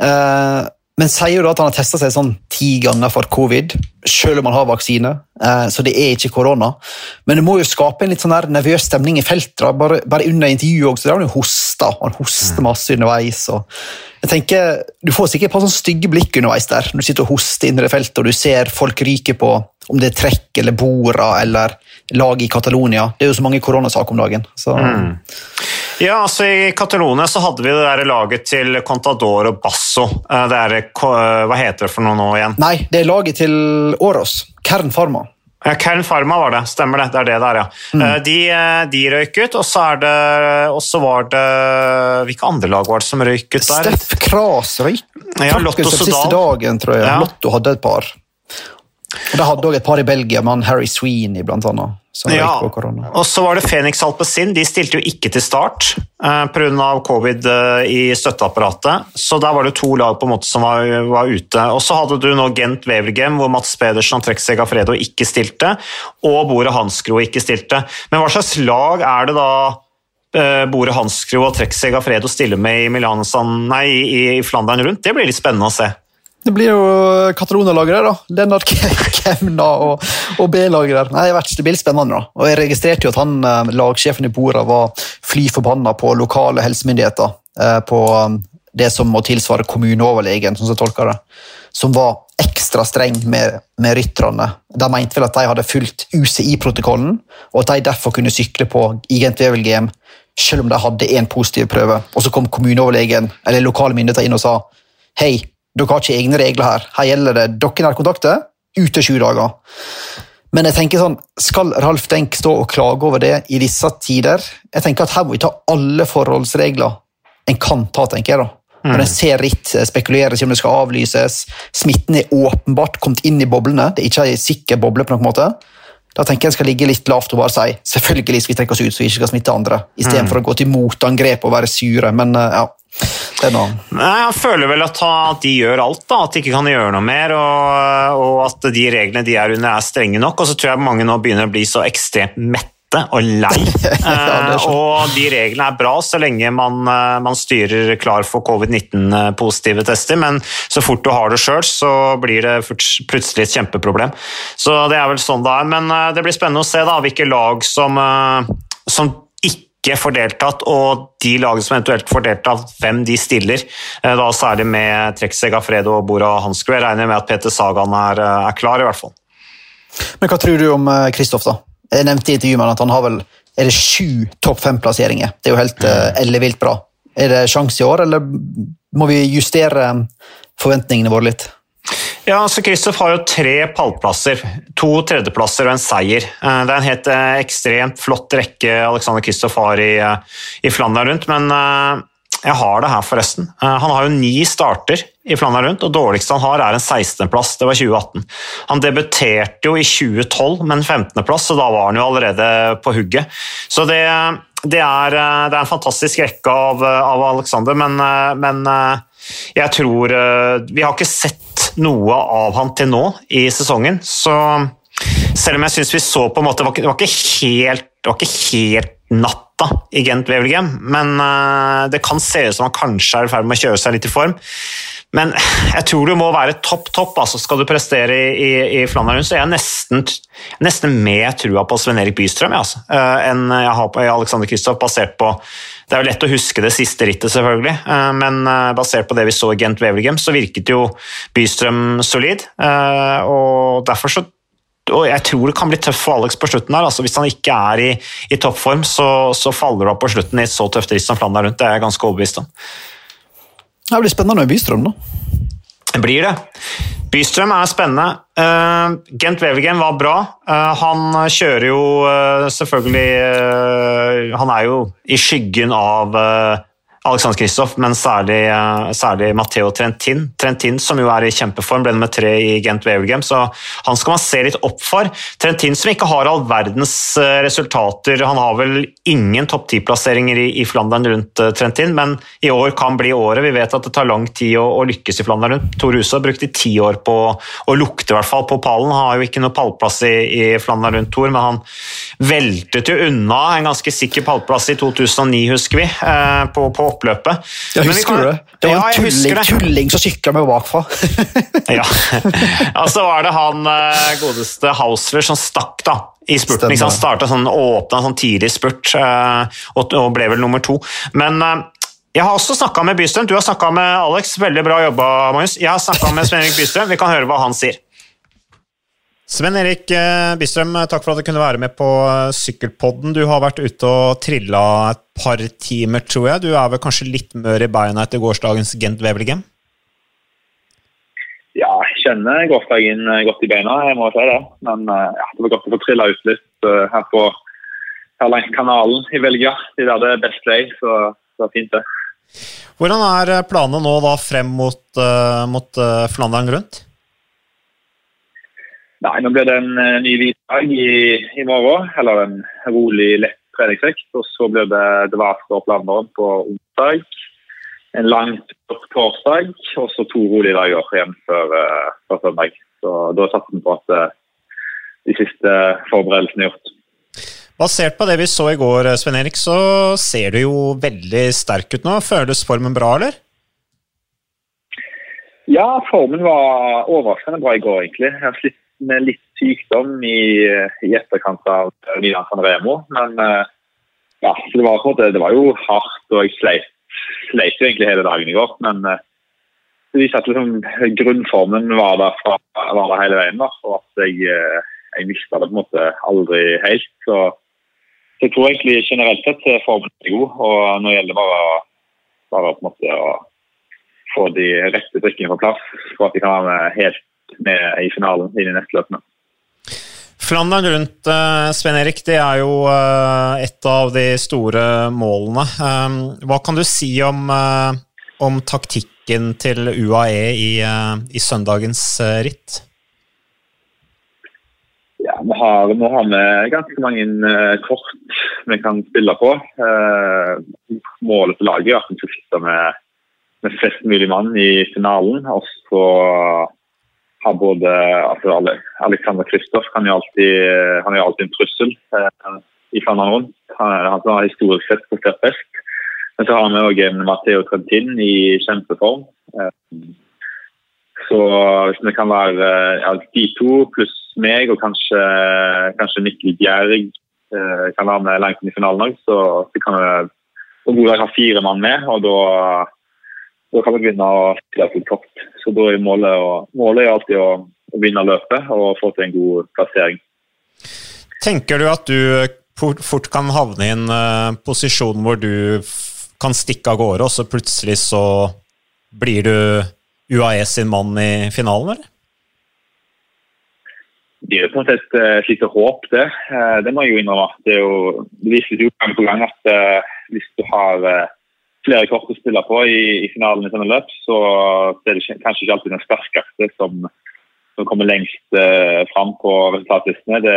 Uh, men sier jo da at han har testa seg sånn ti ganger for covid, selv om han har vaksine. Uh, så det er ikke korona. Men det må jo skape en litt sånn der nervøs stemning i feltet. Bare, bare under intervjuet også, der har han jo hosta. Han hoster masse underveis. jeg tenker, Du får sikkert et par sånne stygge blikk underveis der, når du sitter og hoster inn i feltet og du ser folk ryke på om det er trekk eller borda eller lag i Catalonia. Det er jo så mange koronasaker om dagen. Mm. Ja, altså I Catalonia så hadde vi det der laget til Contador og Basso. Det er, hva heter det for noe nå igjen? Nei, det er laget til Åros. Kern Pharma. Ja, Kern Pharma var det, stemmer det. Det er det der, ja. Mm. De, de, røyk ut, og så, det, og så var det Hvilke andre lag var det som røyk ut der? Steff Kras røyk. Ja, Lotto Sodal. Siste dagen, tror jeg. Ja. Lotto hadde et par. Og Det hadde òg et par i Belgia, med Harry Sweeney blant annet. ja, og så var det Phoenix Alpezin. De stilte jo ikke til start eh, pga. covid eh, i støtteapparatet. Så der var det to lag på en måte som var, var ute. Og så hadde du nå Gent Wevelgem, hvor Mats Pedersen og Trekseg Afredo ikke stilte. Og Bore Hanskro ikke stilte. Men hva slags lag er det da eh, Bore Hanskro og Trekseg Afredo stiller med i, Milan, nei, i, i Flandern rundt? Det blir litt spennende å se. Det blir jo Katalona-laget da. Lennart Kemna og, og B-laget. Nei, Det blir spennende. da. Og Jeg registrerte jo at han, eh, lagsjefen i Bora var fly forbanna på lokale helsemyndigheter. Eh, på um, det som må tilsvare kommuneoverlegen, som jeg tolker det. Som var ekstra streng med, med rytterne. De mente vel at de hadde fulgt UCI-protokollen, og at de derfor kunne sykle på IGNTVL-GM selv om de hadde én positiv prøve. Og så kom kommuneoverlegen eller lokale myndigheter inn og sa hei, dere har ikke egne regler her. Her gjelder det dere nærkontakter ut til sju dager. Men jeg tenker sånn, skal Ralf Denk stå og klage over det i disse tider? Jeg tenker at Her må vi ta alle forholdsregler en kan ta, tenker jeg. da. Når en ser ritt spekuleres om det skal avlyses, smitten er åpenbart kommet inn i boblene, det er ikke en sikker boble, på noen måte, da tenker jeg en skal ligge litt lavt og bare si selvfølgelig skal vi trekke oss ut så vi ikke skal smitte andre, istedenfor mm. å gå til motangrep og være sure. Men ja, det er noe. Nei, Jeg føler vel at, de gjør alt, da, at de ikke kan gjøre noe mer. Og, og at de reglene de er under, er strenge nok. Og så tror jeg mange nå begynner å bli så ekstremt mette og lei. ja, og de reglene er bra så lenge man, eh, man styrer klar for covid-19-positive tester, men så fort du har det sjøl, så blir det plutselig et kjempeproblem. Så det er vel sånn det er. Men eh, det blir spennende å se da, hvilke lag som, eh, som ikke får deltatt, og de lagene som eventuelt får deltatt, hvem de stiller. Da Særlig med Trekseg Afredo og Bora Hansku. Jeg regner med at Peter Sagan er, er klar, i hvert fall. Men Hva tror du om Kristoff, da? Jeg nevnte i intervjuet at han har vel er det sju topp fem-plasseringer. Det er jo helt uh, ellevilt bra. Er det sjanse i år, eller må vi justere forventningene våre litt? Ja, så Kristoff har jo tre pallplasser. To tredjeplasser og en seier. Eh, det er en helt eh, ekstremt flott rekke Alexander Kristoff har i, i Flandern rundt, men jeg har det her, forresten. Eh, han har jo ni starter i Flandern rundt, og dårligste han har, er en 16.-plass. Det var 2018. Han debuterte jo i 2012 med en 15.-plass, så da var han jo allerede på hugget. Så det, det, er, eh, det er, en fantastisk rekke av, av Alexander, men, eh, men, jeg tror Vi har ikke sett noe av han til nå i sesongen, så selv om jeg syns vi så på en måte Det var ikke helt, det var ikke helt natta i Gent Wevelgem, men uh, det kan se ut som han kanskje er i ferd med å kjøre seg litt i form. Men jeg tror du må være topp, topp. altså Skal du prestere i, i, i Flandern, så er jeg nesten, nesten mer trua på Sven-Erik Bystrøm ja, altså, uh, enn jeg har på Alexander Kristoff, basert på Det er jo lett å huske det siste rittet, selvfølgelig, uh, men basert på det vi så i Gent Wevelgem, så virket jo Bystrøm solid. og Derfor så og jeg tror det kan bli tøft for Alex på slutten. her, altså Hvis han ikke er i, i toppform, så, så, faller du av på slutten i et så tøft ritt som Flandern rundt. Det er jeg ganske overbevist om. Det blir spennende med Bystrøm, da. Det blir det. Bystrøm er spennende. Uh, Gent Wevergen var bra. Uh, han kjører jo uh, selvfølgelig Han er jo i skyggen av Alexander Kristoff, men særlig, eh, særlig, Matteo Trentin. Trentin som jo er i kjempeform, ble nummer tre i Gent Wavergame, så han skal man se litt opp for. Trentin som ikke har all verdens eh, resultater. Han har vel ingen topp ti-plasseringer i, i, Flandern rundt uh, Trentin, men i år kan bli året. Vi vet at det tar lang tid å, å lykkes i Flandern rundt. Tor Huse har brukt ti år på å lukte i hvert fall på pallen. Han har jo ikke noe pallplass i, i Flandern rundt, Tor, men han veltet jo unna en ganske sikker pallplass i 2009, husker vi, på, på oppløpet. Jeg husker kan, det. Det var ja, en tulling, tulling som sykla meg bakfra. ja. Og så var det han eh, godeste Hausler som stakk da, i spurten. Han starta sånn, åpna sånn tidlig spurt eh, og, ble vel nummer to. Men eh, jeg har også snakka med Bystrøm. Du har snakka med Alex. Veldig bra jobba, Magnus. Jeg har snakka med Sven-Erik Bystrøm. Vi kan høre hva han sier. Sven Erik Bystrøm, takk for at du kunne være med på Sykkelpodden. Du har vært ute og trilla et par timer, tror jeg. Du er vel kanskje litt mør i beina etter gårsdagens Gent Wevelgem? Ja, jeg kjenner gårsdagen godt i beina, jeg må si det. Men eh, ja, det var godt å få trilla ut litt her, på, her langs kanalen i Belgia. De der det er best vei, så det var fint, det. Hvordan er eh, planene nå da frem mot, mot Flandern rundt? Nei, Nå blir det en ny hvit dag i, i morgen. Eller en rolig, lett treningsøkt. Og så blir det Dvarstor Flandern på onsdag. En lang torsdag, og så to rolige dager igjen før, uh, før søndag. Så da satser vi på at uh, de siste forberedelsene er gjort. Basert på det vi så i går, eh, Sven Erik, så ser du jo veldig sterk ut nå. Føles formen bra, eller? Ja, formen var overraskende bra i går, egentlig. Jeg har slitt med litt sykdom i, i etterkant av Milan San Remo. Men eh, ja, det var, måte, det var, jo hardt, og jeg sleit, sleit jo egentlig hele dagen i går. Men eh, det viser at liksom, grunnformen var der, fra, var der hele veien. Da, og at jeg, eh, jeg mista det på en måte aldri helt. Så, så jeg tror egentlig generelt sett formen er god, og nå gjelder det bare, bare på en måte å få de rette drikkene på plass for at de kan være med helt med i finalen i neste løpene. Flandern rundt, uh, Svein Erik, det er jo uh, et av de store målene. Um, hva kan du si om, om taktikken til UAE i, i søndagens ritt? Ja, vi har, Nå har vi ganske mange kort vi kan spille på. målet til laget er at vi skal sitte med, med flest mulig mann i finalen. og så har både altså Alexander Kristoff han er alltid, han er alltid en trussel eh, i Flandern rundt. Han, han har historisk sett prestert best. Men så har vi òg Matteo Trentin i kjempeform. Eh, så hvis vi kan være ja, de to pluss meg og kanskje, kanskje Mikkel Bjerg eh, kan være med langt inn i finalen òg, så, så kan vi på god dag ha fire mann med. og da da kan vi begynne å spille til topp. Så da er målet, å, målet er alltid å, å, vinne løpet og få til en god plassering. Tenker du at du fort kan havne i en uh, posisjon hvor du kan stikke av gårde, og så plutselig så blir du UAE sin mann i finalen, eller? Det er på en måte et, uh, lite håp, det. Uh, det må jeg jo innrømme. Det, er jo, det vises jo gang på gang at uh, hvis du har flere kort å spille på i, i finalen i sånne løp, så er det kanskje ikke alltid den sterkeste som, som kommer lengst eh, fram på resultatlistene. Det,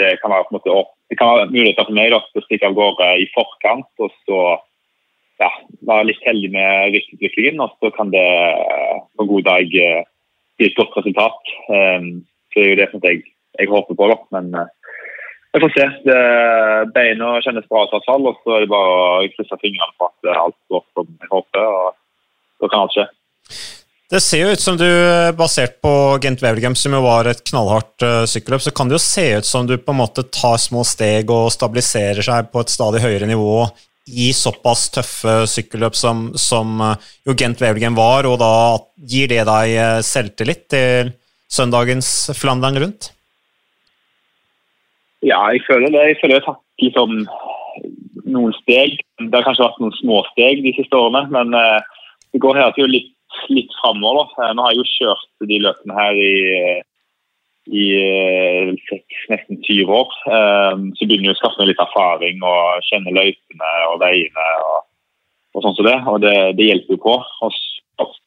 det, kan være på en måte det kan være muligheter for meg da, å stikke av gårde i forkant og så ja, være litt heldig med ryktutviklingen. Og så kan det eh, på god dag eh, bli et godt resultat. Um, så det er jo det jeg, jeg håper på. da, men vi får se. Det, beina kjennes bra ut, fall, og så er det bare å krysse fingrene for at alt går som jeg håper. og Da kan alt skje. Det ser jo ut som du, basert på Gent Wevelgem, som jo var et knallhardt uh, sykkelløp, så kan det jo se ut som du på en måte tar små steg og stabiliserer seg på et stadig høyere nivå i såpass tøffe sykkelløp som, som uh, jo Gent Wevelgem var, og da gir det deg selvtillit til søndagens Flandern rundt? Ja, jeg føler det. Jeg føler jeg har tatt liksom, noen steg. Det har kanskje vært noen små steg de siste årene, men uh, det går her til litt, litt framover. Uh, nå har jeg jo kjørt de løpene her i, i uh, nesten 20 år. så begynner jeg å skaffe meg litt erfaring og kjenne løypene og veiene og, og sånn som det. Og det, det hjelper jo på. Og,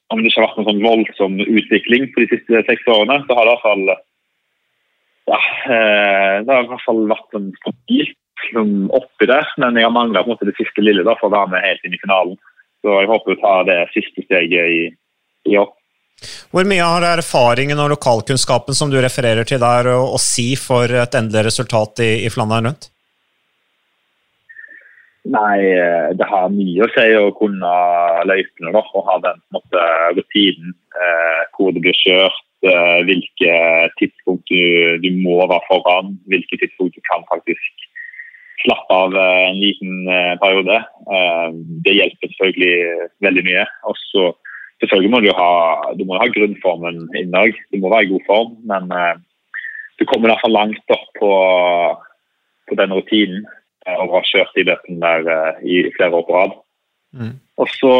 om det ikke har vært noen sånn voldsom utvikling på de siste seks årene, så har det i hvert fall ja, eh, det har i hvert fall vært en liksom, oppi der, men jeg har mangla det siste lille da, for å være med helt inn i finalen. Så jeg håper å ta det siste steget i, i år. Hvor mye har erfaringen og lokalkunnskapen som du refererer til der, å, å si for et endelig resultat i, i Flandern rundt? Nei, eh, det har mye å si å kunne løypene og ha den måte, rutinen eh, hvor det blir kjørt, uh, hvilke tidspunkt du, du, må være foran, hvilke tidspunkt du kan faktisk slappe av uh, en liten uh, periode. det hjelper selvfølgelig veldig mye. Og så selvfølgelig må du ha, du må ha grunnformen innad. Du må være i god form, men du kommer i hvert fall langt opp på, på den rutinen og har kjørt i løpene der i flere år på rad. Mm. Og så,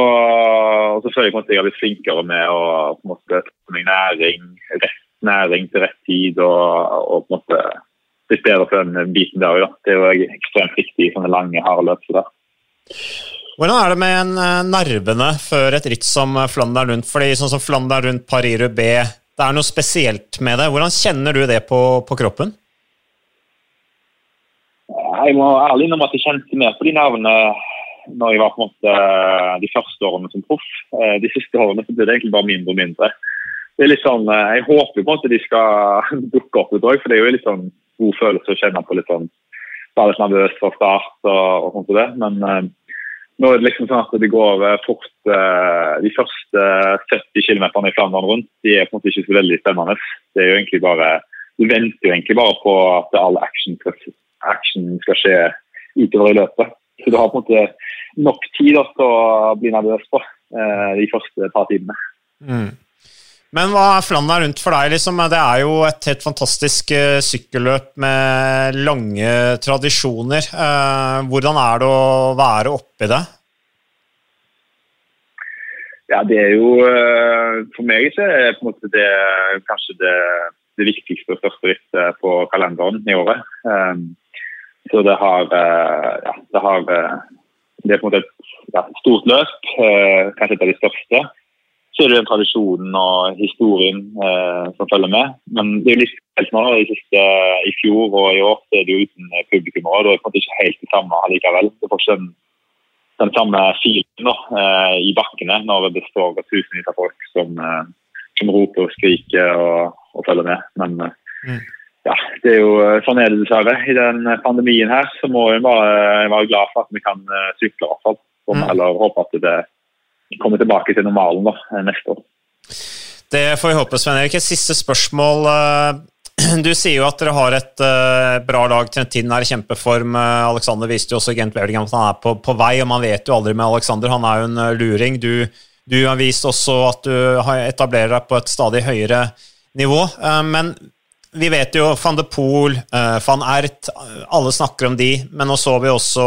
og så føler jeg at jeg har blitt flinkere med å på en måte, få meg næring, rett næring til rett tid. Og, og på en måte blitt bedre på den biten der òg. Det er jo ekstremt viktig i sånne lange, harde løp. Hvordan er det med eh, nervene før et ritt som Flandern rundt? Fordi sånn som Flandern rundt Paris-Roubais, det er noe spesielt med det. Hvordan kjenner du det på, på kroppen? Jeg må ærlig innrømme at jeg kjente mer på de nervene når jeg var på en måte eh, de første årene som proff. Eh, de siste årene så ble det egentlig bare mindre og mindre. Det er litt sånn, eh, Jeg håper på en måte de skal dukke opp litt òg, for det er jo litt sånn god følelse å kjenne på litt sånn Være litt nervøs fra start og, og sånt som det. Men nå er det liksom sånn at det går fort De første 70 km i Flandern rundt de er på en måte ikke så veldig spennende. Det er jo egentlig bare Du venter jo egentlig bare på at all action, action skal skje utover i løpet. Så du har på en måte nok tid til å bli nervøs på eh, de første par timene. Mm. Men hva er Flandern rundt for deg? Liksom? Det er jo et helt fantastisk uh, sykkelløp med lange tradisjoner. Uh, hvordan er det å være oppi det? Ja, det er jo uh, For meg så er det på en måte det kanskje det det viktigste og største rittet på kalenderen i året. Um, så det har, uh, ja, det har uh, Det er på en måte et ja, stort løp, uh, kanskje et av de største. Så er det den tradisjonen og historien som følger med. Men det er jo litt spesielt nå. I, siste, I fjor og i år er det jo uten publikum. og Da er det på en måte ikke helt det samme allikevel. Det får ikke den, den samme filen i bakkene når det består av tusenvis av folk som som roper og skriker og, og følger med. Men mm. Ja, det er jo sånn er det dessverre. I den pandemien her så må vi bare være glad for at vi kan eh, sykle, i hvert fall. Mm. Eller håpe at det kommer tilbake til normalen da, neste år. Det får vi håpe, Svein Erik. Et siste spørsmål. Eh, du sier jo at dere har et bra lag til en tiden er i kjempeform. Alexander viste jo også Gent Wevelgem at han er på, på, vei, og man vet jo aldri med Alexander. Han er jo en luring. Du du har vist også at du har etablerer deg på et stadig høyere nivå. Eh, men vi vet jo van de Pool, uh, van Ert, alle snakker om de. Men nå så vi også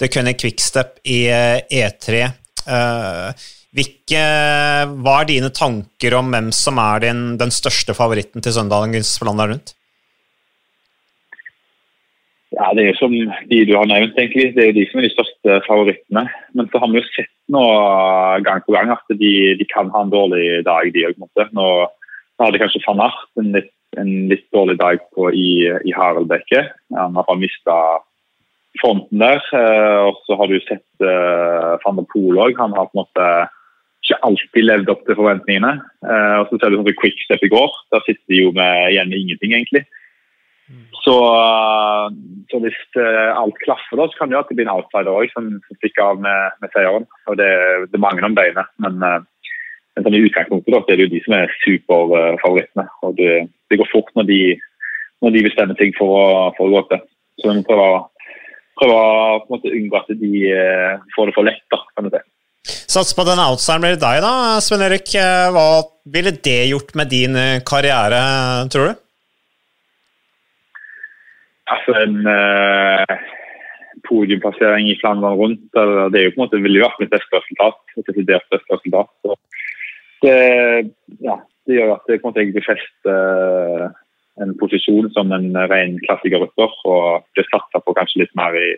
The Cunning Quickstep i E3. Eh, hvilke, hva er dine tanker om hvem som er din, den største favoritten til søndagens Flandern rundt? Ja, Det er jo som de du har nevnt, egentlig. Det er jo de som er de største favorittene. Men så har vi jo sett nå gang på gang at de, de kan ha en dårlig dag, de òg. Nå hadde kanskje van Art en litt, en litt dårlig dag på, i, i Haraldbekke. Han har mista fronten der. Eh, og så har du sett uh, van der Poel òg. Han har på en måte ikke alltid levd opp til forventningene. Uh, og så ser du sånn Quickstep i går. Der sitter de jo med igjen med ingenting, egentlig. Så, eh, så, hvis alt klaffer, da, så kan det jo at det blir en outsider òg som, som, stikker av med, med seieren. Og det, det er mange om beinet. Men, men sånn i utgangspunktet da, så er det jo de som er superfavorittene. Og det, det, går fort når de, når de bestemmer ting for å, for å gå til. Så vi må prøve, prøve å unngå at de får det for lett. da, kan du si. Sats på den outsideren blir deg, da. Sven Erik, hva ville det gjort med din karriere, tror du? Altså en eh, podiumplassering i Flandern rundt, det er jo på en måte ville vært mitt beste resultat. Et desidert beste resultat. Så det, ja, det gjør at jeg befester uh, en posisjon som en ren klassikerrytter og blir satsa på kanskje litt mer i,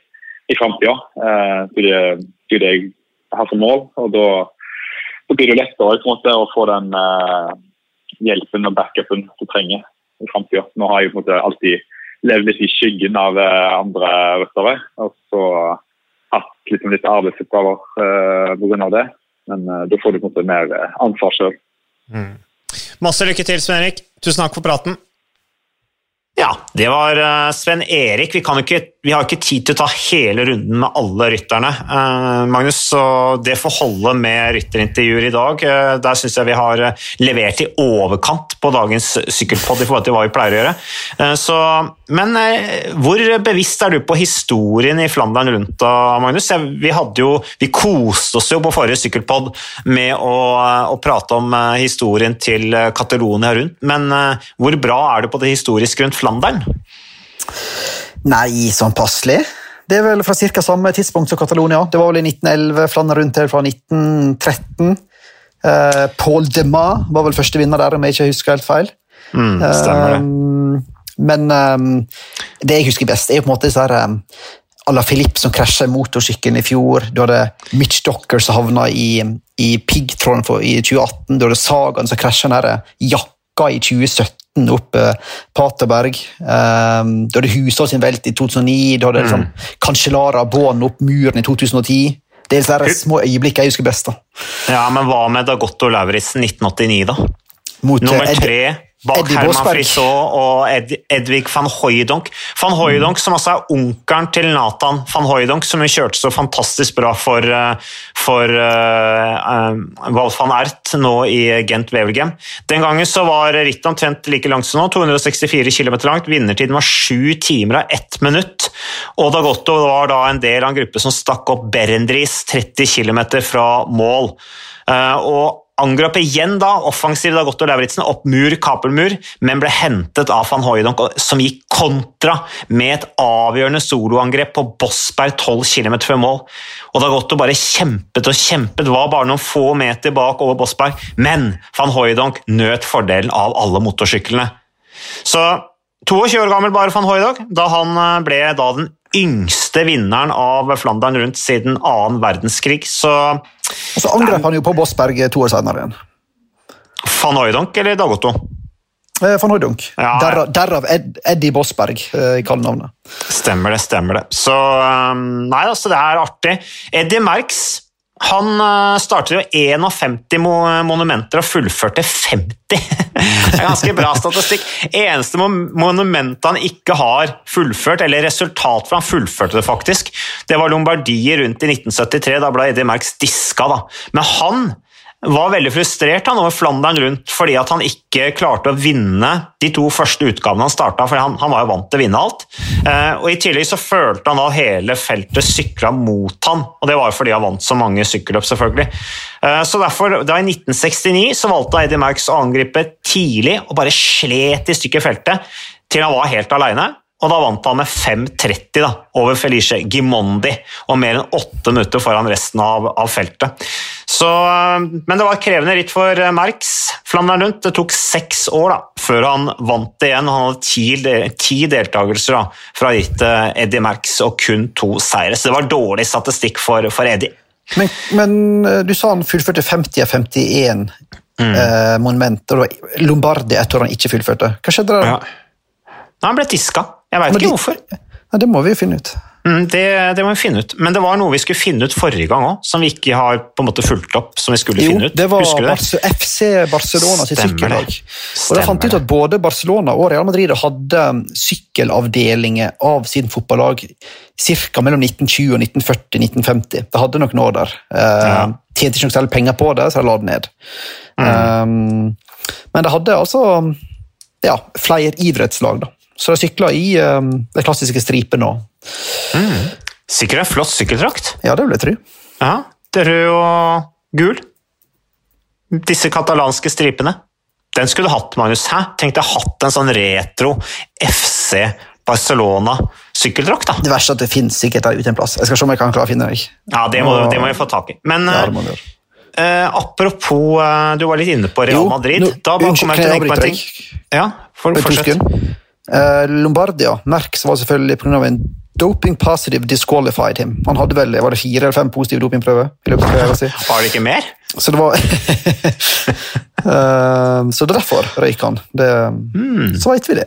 i framtida. Uh, det, er det jeg har som mål. og da, da blir det lettere måte å få den uh, hjelpen og backupen du trenger i framtida. Nå har jeg på en måte alltid levd litt i skyggen av eh, andre ryttere. Og så hatt liksom litt arbeidsoppgaver uh, pga. det. Men da får du på en måte mer ansvar sjøl. Masse lykke til, Sven Erik. Tusen takk for praten. Ja, det var uh, Sven Erik. Vi, kan ikke, vi, har ikke tid til å ta hele runden med alle rytterne. Uh, Magnus, så det får holde med rytterintervjuer i dag. Uh, der syns jeg vi har levert i overkant på dagens sykkelpod i forhold til hva vi pleier å gjøre. Så, men hvor bevisst er du på historien i Flandern rundt da, Magnus? Vi, jo, vi, koste oss jo på forrige sykkelpod med å, å prate om historien til Catalonia rundt, men hvor bra er du på det historiske rundt Flandern? Nei, sånn passelig. Det er vel fra ca. samme tidspunkt som Catalonia. Det var vel i 1911, Flandern rundt her fra 1913. Eh, Paul Demas var vel første vinner der, om jeg ikke husker helt feil. Mm, stemmer det. Um, men um, det jeg husker best, er på en måte disse um, à la Philippe som krasja motorsykkelen i fjor. Du hadde Mitch Docker som havna i, i piggtråden i 2018. Du hadde Sagaen som krasja nær jakka i 2017 oppe Paterberg. Um, da hadde Husås sin velt i 2009. da hadde liksom, mm. Kanskjelara Bånd opp muren i 2010. Det er de små øyeblikk jeg husker best. da. Ja, Men hva med Dagotto Lauritzen 1989, da? Mot, Nummer eh, tre bak Herman Frisaa og Ed, Edvig van Hooydonk. Van Hooydonk, som altså er onkelen til Nathan van Hooydonk, som hun kjørte så fantastisk bra for, eh, for uh, Wolf van Ert nå i Gent Wevelgem. Den gangen så var rittet omtrent like langt som nå, 264 km langt. Vinnertiden var sju timer og ett minutt. Og Dagotto var da en del av en gruppe som stakk opp Berendris 30 km fra mål. Uh, og angrep igjen da, offensiv da Gotto Lauritzen opp mur, kapelmur, men ble hentet av van Hooydonk, som gikk kontra med et avgjørende soloangrep på Bossberg 12 km før mål. Og da Gotto bare kjempet og kjempet, var bare noen få meter bak over Bossberg, men van Hooydonk nøt fordelen av alle motorsyklene. Så 22 år gammel bare van Hooydonk, da han eh, ble da den yngste vinneren av Flandern rundt siden annen verdenskrig. Så Og så angrep han jo på Bossberg to år senere igjen. van Hooydonk eller Dag Otto? Eh, Van Hooydonk. Ja. Derav, derav Ed, Eddie Bossberg eh, i kallenavnet. Stemmer det, stemmer det. Så um, Nei, altså, det er artig. Eddie Merckx han starter startet jo 51 monumenter og fullførte 50. det er ganske bra statistikk. Eneste mo monumentet han ikke har fullført, eller resultat for han fullførte det faktisk, det var Lombardiet rundt i 1973. Da ble Eddie Merckx diska, da. Men han var veldig frustrert han over Flandern rundt fordi at han ikke klarte å vinne de to første utgavene han starta, for han, han, var jo vant til å vinne alt. Eh, og I tillegg så følte han da hele feltet sykla mot han, og det var jo fordi han vant så mange sykkelløp, selvfølgelig. Eh, så derfor, da I 1969 så valgte Eddie Merckx å angripe tidlig og bare slet i stykker feltet til han var helt aleine. Og da vant han med 5.30 da, over Felice Gimondi, og mer enn åtte minutter foran resten av, av feltet. Så, men det var et krevende ritt for Merx. Flandern rundt. Det tok seks år da, før han vant det igjen. Han hadde ti, ti deltakelser da, fra rittet Eddie Merx og kun to seire, så det var dårlig statistikk for, for Eddie. Men, men, du sa han fullførte 50 av 51 mm. eh, monumenter, Lombardi et år han ikke fullførte. Hva skjedde der? Ja. Han ble tiska. Jeg veit ikke hvorfor. Ja, det må vi jo finne ut. Mm, det, det, må vi finne ut. Men det var noe vi skulle finne ut forrige gang òg, som vi ikke har på en måte fulgt opp. som vi skulle jo, finne ut. det var det? FC Barcelona sitt sykkellag. Og da fant ut at Både Barcelona og Real Madrid hadde sykkelavdelinger av sin fotballag ca. mellom 1920 og 1940-1950. Det hadde nok nå der. Ja. Tjente ikke noe særlig penger på det, så de la det ned. Mm. Um, men det hadde altså ja, flere idrettslag. da. Så jeg sykla i um, de klassiske stripene òg. Mm. Sikkert en flott sykkeldrakt. Ja, det vil jeg tro. Ja, det er rød og gul. Disse katalanske stripene. Den skulle du hatt, Magnus. Hæ? Tenk deg hatt en sånn retro FC Barcelona sykkeldrakt, da. Det verste er at det finnes sikkert der ute en plass. Jeg skal se om jeg kan klare å finne deg. Ja, det må, det må jeg få tak i. Men ja, det må vi gjøre. Uh, apropos, uh, du var litt inne på Real Jo, Madrid. da unnskyld, kan jeg avbryte ting. Ja, for, fortsett. Eh, Lombardia, Merck, var selvfølgelig pga. en doping positive disqualified him. Han hadde vel var det fire eller fem positive dopingprøver. i løpet av karrieren sin. Var det ikke mer? Så det var Eh, Så derfor røyk han. Det, mm. Så veit vi det.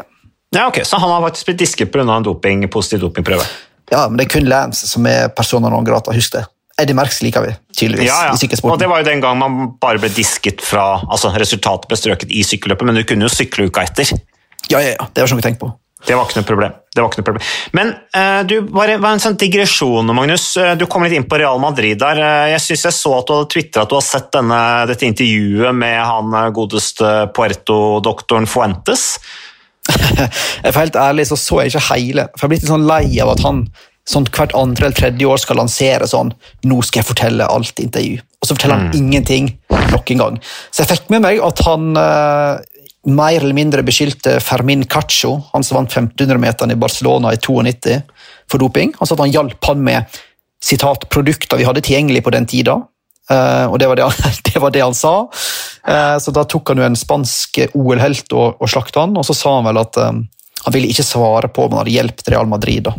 Ja, ok, Så han har faktisk blitt disket pga. en doping, positiv dopingprøve? Ja, men det er kun Lance som er persona non grata. Husk det. Eddie Merckx liker vi tydeligvis Ja, ja. i Og det var jo den gang man bare ble disket fra altså Resultatet ble strøket i sykkelløpet, men du kunne jo sykle uka etter. Ja, ja, ja. Det var sånn vi tenkte på. Det var ikke noe problem. Ikke noe problem. Men uh, du, bare, bare en sånn digresjon, Magnus. Eh, Du kom litt inn på Real Madrid der. Eh, Jeg syns jeg så at du hadde tvitra at du har sett denne, dette intervjuet med han godeste Puerto-doktoren Fuentes. Jeg for helt ærlig så så jeg ikke hele. For jeg er blitt litt sånn lei av at han sånn hvert andre eller tredje år skal lansere sånn 'Nå skal jeg fortelle alt intervju', og så forteller han ingenting nok en gang. Så jeg fikk med meg at han eh, mer eller mindre beskyldte Fermin Cacho, han som vant 1500-meteren i Barcelona i 92, for doping. Han sa at han hjalp han med sitat, produkter vi hadde tilgjengelig på den tida. Uh, og det var det, han, det var det han sa. Uh, så da tok han jo en spansk OL-helt og, og slakta han, og så sa han vel at um, han ville ikke svare på om han hadde hjulpet Real Madrid. Da.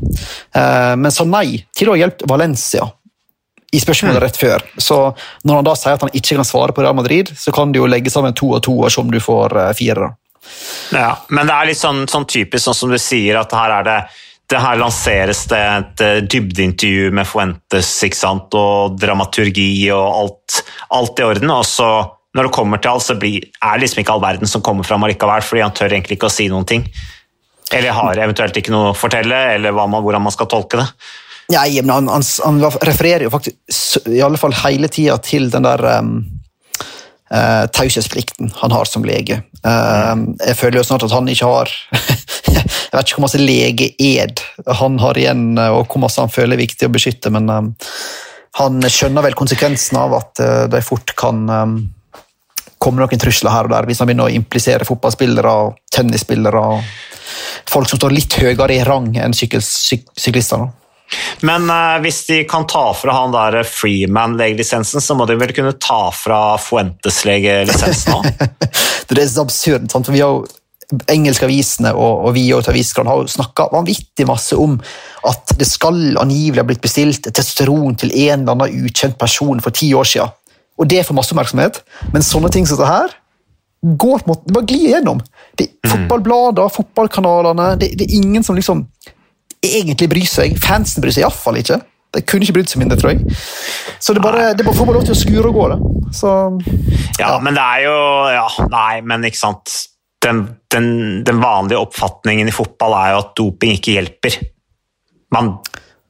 Uh, men sa nei til å ha hjulpet Valencia i spørsmålet rett før. Så når han da sier at han ikke kan svare på Real Madrid, så kan du jo legge sammen to og to og se om du får eh, fire. Ja, men det er litt sånn, sånn typisk sånn som du sier, at her er det det her lanseres det et eh, dybdeintervju med Fuentes ikke sant? og dramaturgi og alt, alt i orden. Og så, når det kommer til alt, så blir, er det liksom ikke all verden som kommer fram allikevel, fordi han tør egentlig ikke å si noen ting. Eller har eventuelt ikke noe å fortelle, eller man, hvordan man skal tolke det. Nei, men han, han, han refererer jo faktisk i alle fall hele tida til den der um, uh, taushetsplikten han har som lege. Eh, jeg føler jo snart at han ikke har Jeg vet ikke hvor masse legeed han har igjen, eh, og hvor masse han føler er viktig å beskytte, men um, han skjønner vel konsekvensen av at uh, de fort kan um, komme noen trusler her og der hvis han begynner å implisere fotballspillere og tennisspillere og folk som står litt høyere i rang enn syklister. Men uh, hvis de kan ta fra han der Freeman-legelisensen, så må de vel kunne ta fra Fuentes-legelisensen òg? Det er så absurd. sant? For vi har jo engelske avisene og, og vi og avisene har snakka vanvittig masse om at det skal angivelig ha blitt bestilt testosteron til en eller annen ukjent person for ti år siden. Og det får masse oppmerksomhet, men sånne ting som dette her går på en måte, det bare glir gjennom. Det er Fotballblader, fotballkanalene det, det er ingen som liksom egentlig bry seg. Fansen bryr seg iallfall ikke. De kunne ikke brydd seg mindre, tror jeg. Så det bare, det får bare lov til å skure og gå. det. Så, Ja, men det er jo Ja, nei, men ikke sant. Den, den, den vanlige oppfatningen i fotball er jo at doping ikke hjelper. Man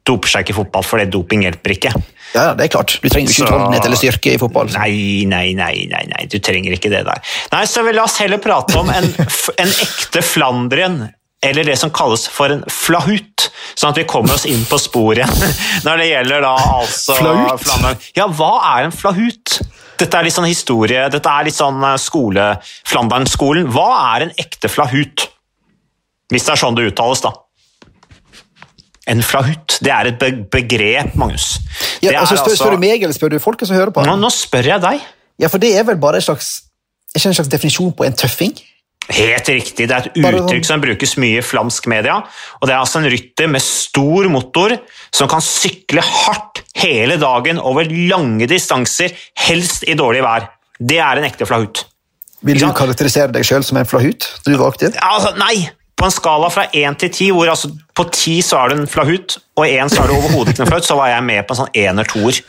doper seg ikke i fotball fordi doping hjelper ikke. ja, det er klart. Du trenger ikke utholdenhet eller styrke i fotball. Nei, nei, nei, nei, nei, du trenger ikke det der. Nei, så la oss heller prate om en, en ekte Flandrien, eller det som kalles for en flahut, sånn at vi kommer oss inn på sporet når det gjelder da altså Flahut? Ja, hva er en flahut? Dette er litt sånn historie, dette er litt sånn eh, skole, Flandern-skolen. Hva er en ekte flahut? Hvis det er sånn det uttales, da. En flahut, det er et begrep, Magnus. Ja, altså, spør, altså- spør du meg, eller spør du folket som hører på? nå, nå spør jeg deg. Ja, for det er vel bare en slags, en slags definisjon på en tøffing? Helt riktig. Det er et sånn- uttrykk som brukes mye i flamsk media. og Det er altså en rytter med stor motor som kan sykle hardt hele dagen over lange distanser, helst i dårlig vær. Det er en ekte flahut. Vil du karakterisere deg sjøl som en flahut? Du var aktiv? Altså, nei! På en skala fra 1 til 10, hvor altså på 10 så er det en flahut, og 1 så er det overhodet ikke en flahut, så var jeg med på en sånn ener-toer.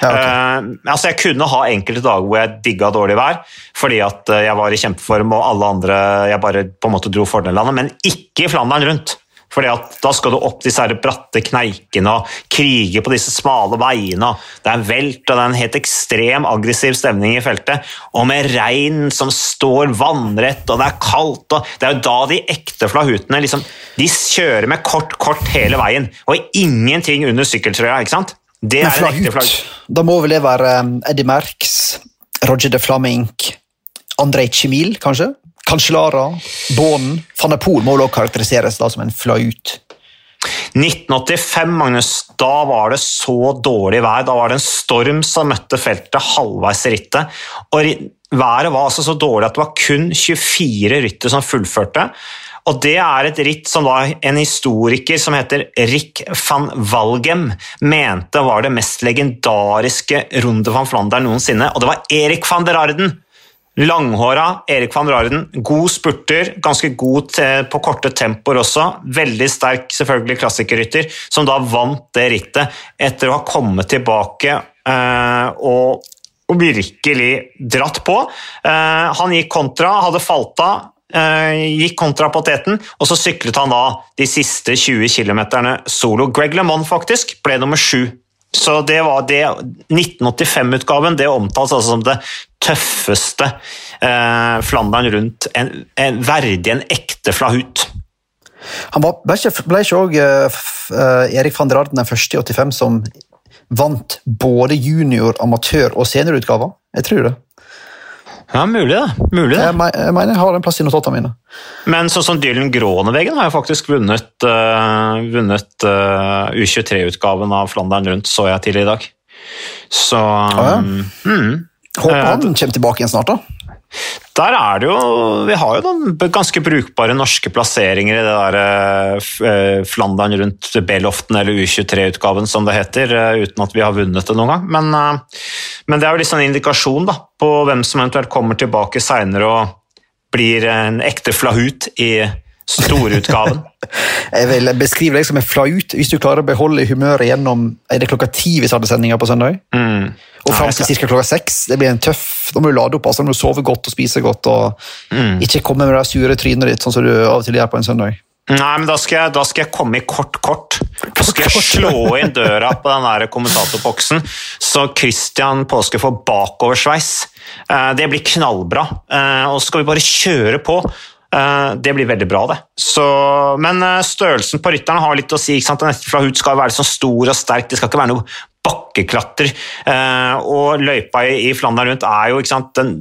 Ja, okay. uh, altså jeg kunne ha enkelte dager hvor jeg digga dårlig vær, fordi at eh, jeg var i kjempeform og alle andre jeg bare på en måte dro fordelene, men ikke i Flandern rundt. Fordi at Da skal du opp disse her bratte kneikene og krige på disse smale veiene. Det er velt og det er en helt ekstrem aggressiv stemning i feltet. Og med regn som står vannrett, og det er kaldt. og Det er jo da de ekte flahutene liksom, de kjører med kort, kort hele veien. Og ingenting under sykkeltrøya. ikke sant? Det er en ekte flahut, da må vel det være um, Eddie Merckx, Roger de Flamink, Andrej Chimil, kanskje? Cancellara, Bånen van der Poel må vel også karakteriseres da som en flaut? 1985, Magnus, da var det så dårlig vær. Da var det en storm som møtte feltet halvveis i rittet. Og været var altså så dårlig at det var kun 24 ryttere som fullførte. Og det er et ritt som da en historiker som heter Rick van Valgem mente var det mest legendariske Runde van Flandern noensinne. Og det var Erik van der Arden Langhåra Erik van Raren, god spurter, ganske god på korte tempoer også. Veldig sterk selvfølgelig klassikerrytter, som da vant det rittet etter å ha kommet tilbake eh, og, og virkelig dratt på. Eh, han gikk kontra, hadde falt av, eh, gikk kontra på teten, og så syklet han da de siste 20 km solo. Greg LeMond faktisk ble nummer sju. Så det var det 1985-utgaven. Det omtales altså som det tøffeste eh, Flandern rundt. En, en verdig en ekte flahut. Han var, ble ikke, ble ikke også, eh, eh, Erik van der Arden den første i 85 som vant både junior, amatør og seniorutgaver? Jeg tror det. Ja, mulig det. Mulig det. Jeg, mener jeg har en plass i notatene mine. Men sånn som Dylan Gronevegen har jo faktisk vunnet, uh, vunnet uh, U23-utgaven av Flandern rundt, så jeg til i dag. Så ja. mm, Håper han uh, kommer tilbake igjen snart. da. Der er det jo Vi har jo noen ganske brukbare norske plasseringer i det der eh, eh, Flandern rundt B-loften, eller U23-utgaven som det heter, eh, uten at vi har vunnet det noen gang. Men, eh, men det er jo litt sånn indikasjon da, på hvem som eventuelt kommer tilbake seinere og blir en ekte flahut i storutgaven. Jeg vil beskrive deg som en flaut hvis du klarer å beholde humøret gjennom Er det klokka ti vi hadde sendinga på søndag? Mm. Og fram til ca. klokka seks. Det blir en tøff Da må du lade opp. altså Da må du sove godt og spise godt. og Mm. Ikke komme med det sure trynet ditt, sånn som du av og til gjør på en søndag. Nei, men da skal, jeg, da skal jeg komme i kort-kort. Da skal jeg slå inn døra på den der kommentatorboksen, så Christian Påske får bakoversveis. Eh, Det blir knallbra. Eh, Og så skal vi bare kjøre på. Eh, Det blir veldig bra, det. Så, men størrelsen på rytterne har litt å si. ikke sant? En hud skal være sånn stor og sterk, det skal ikke være noe bakkeklatrer. Eh, og løypa i, Flandern rundt er jo ikke sant, den,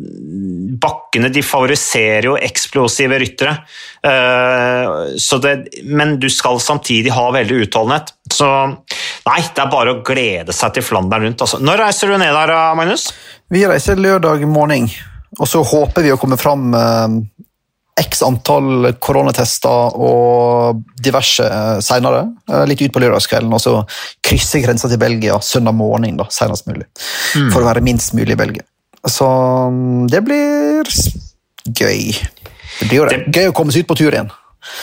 Bakkene de favoriserer jo eksplosive ryttere. Eh, det, men du skal samtidig ha veldig utholdenhet. Så nei, det er bare å glede seg til Flandern rundt. Altså. Når reiser du ned der, Magnus? Vi reiser lørdag morgen, og så håper vi å komme fram eh, x antall koronatester og diverse seinere. senere. eh, Litt utpå lørdagskvelden, og så krysse grensa til Belgia søndag morgen da, senest mulig. For å være minst mulig i Belgia. Så mm, det blir gøy. Det blir jo det. Gøy å komme seg ut på tur igjen.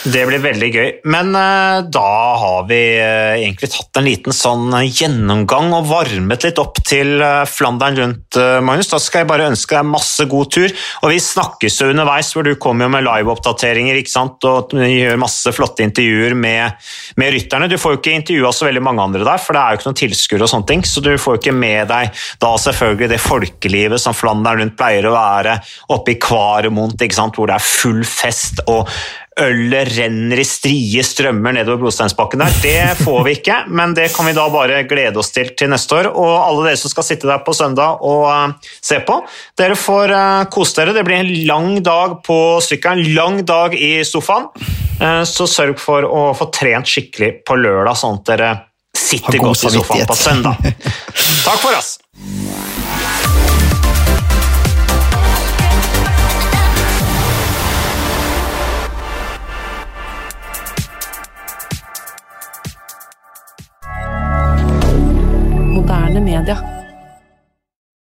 Det blir veldig gøy. Men eh, da har vi eh, egentlig tatt en liten sånn gjennomgang og varmet litt opp til eh, Flandern rundt, Magnus. Da skal jeg bare ønske deg masse god tur. Og vi snakkes jo underveis, hvor du kommer jo med liveoppdateringer ikke sant? og gjør masse flotte intervjuer med, med rytterne. Du får jo ikke intervjua så veldig mange andre der, for det er jo ikke noen tilskuere og sånne ting, så du får jo ikke med deg da selvfølgelig det folkelivet som Flandern rundt pleier å være oppe i Kvaremont, ikke sant? hvor det er full fest og ølet renner i strie strømmer nedover Brosteinsbakken der. Det får vi ikke, men det kan vi da bare glede oss til til neste år. Og alle dere som skal sitte der på søndag og eh, se på, dere får uh, kose dere. Det blir en lang dag på sykkelen, lang dag i sofaen. Eh, så sørg for å få trent skikkelig på lørdag, sånn at dere sitter god godt i sofaen på søndag. Takk for oss! Moderne media.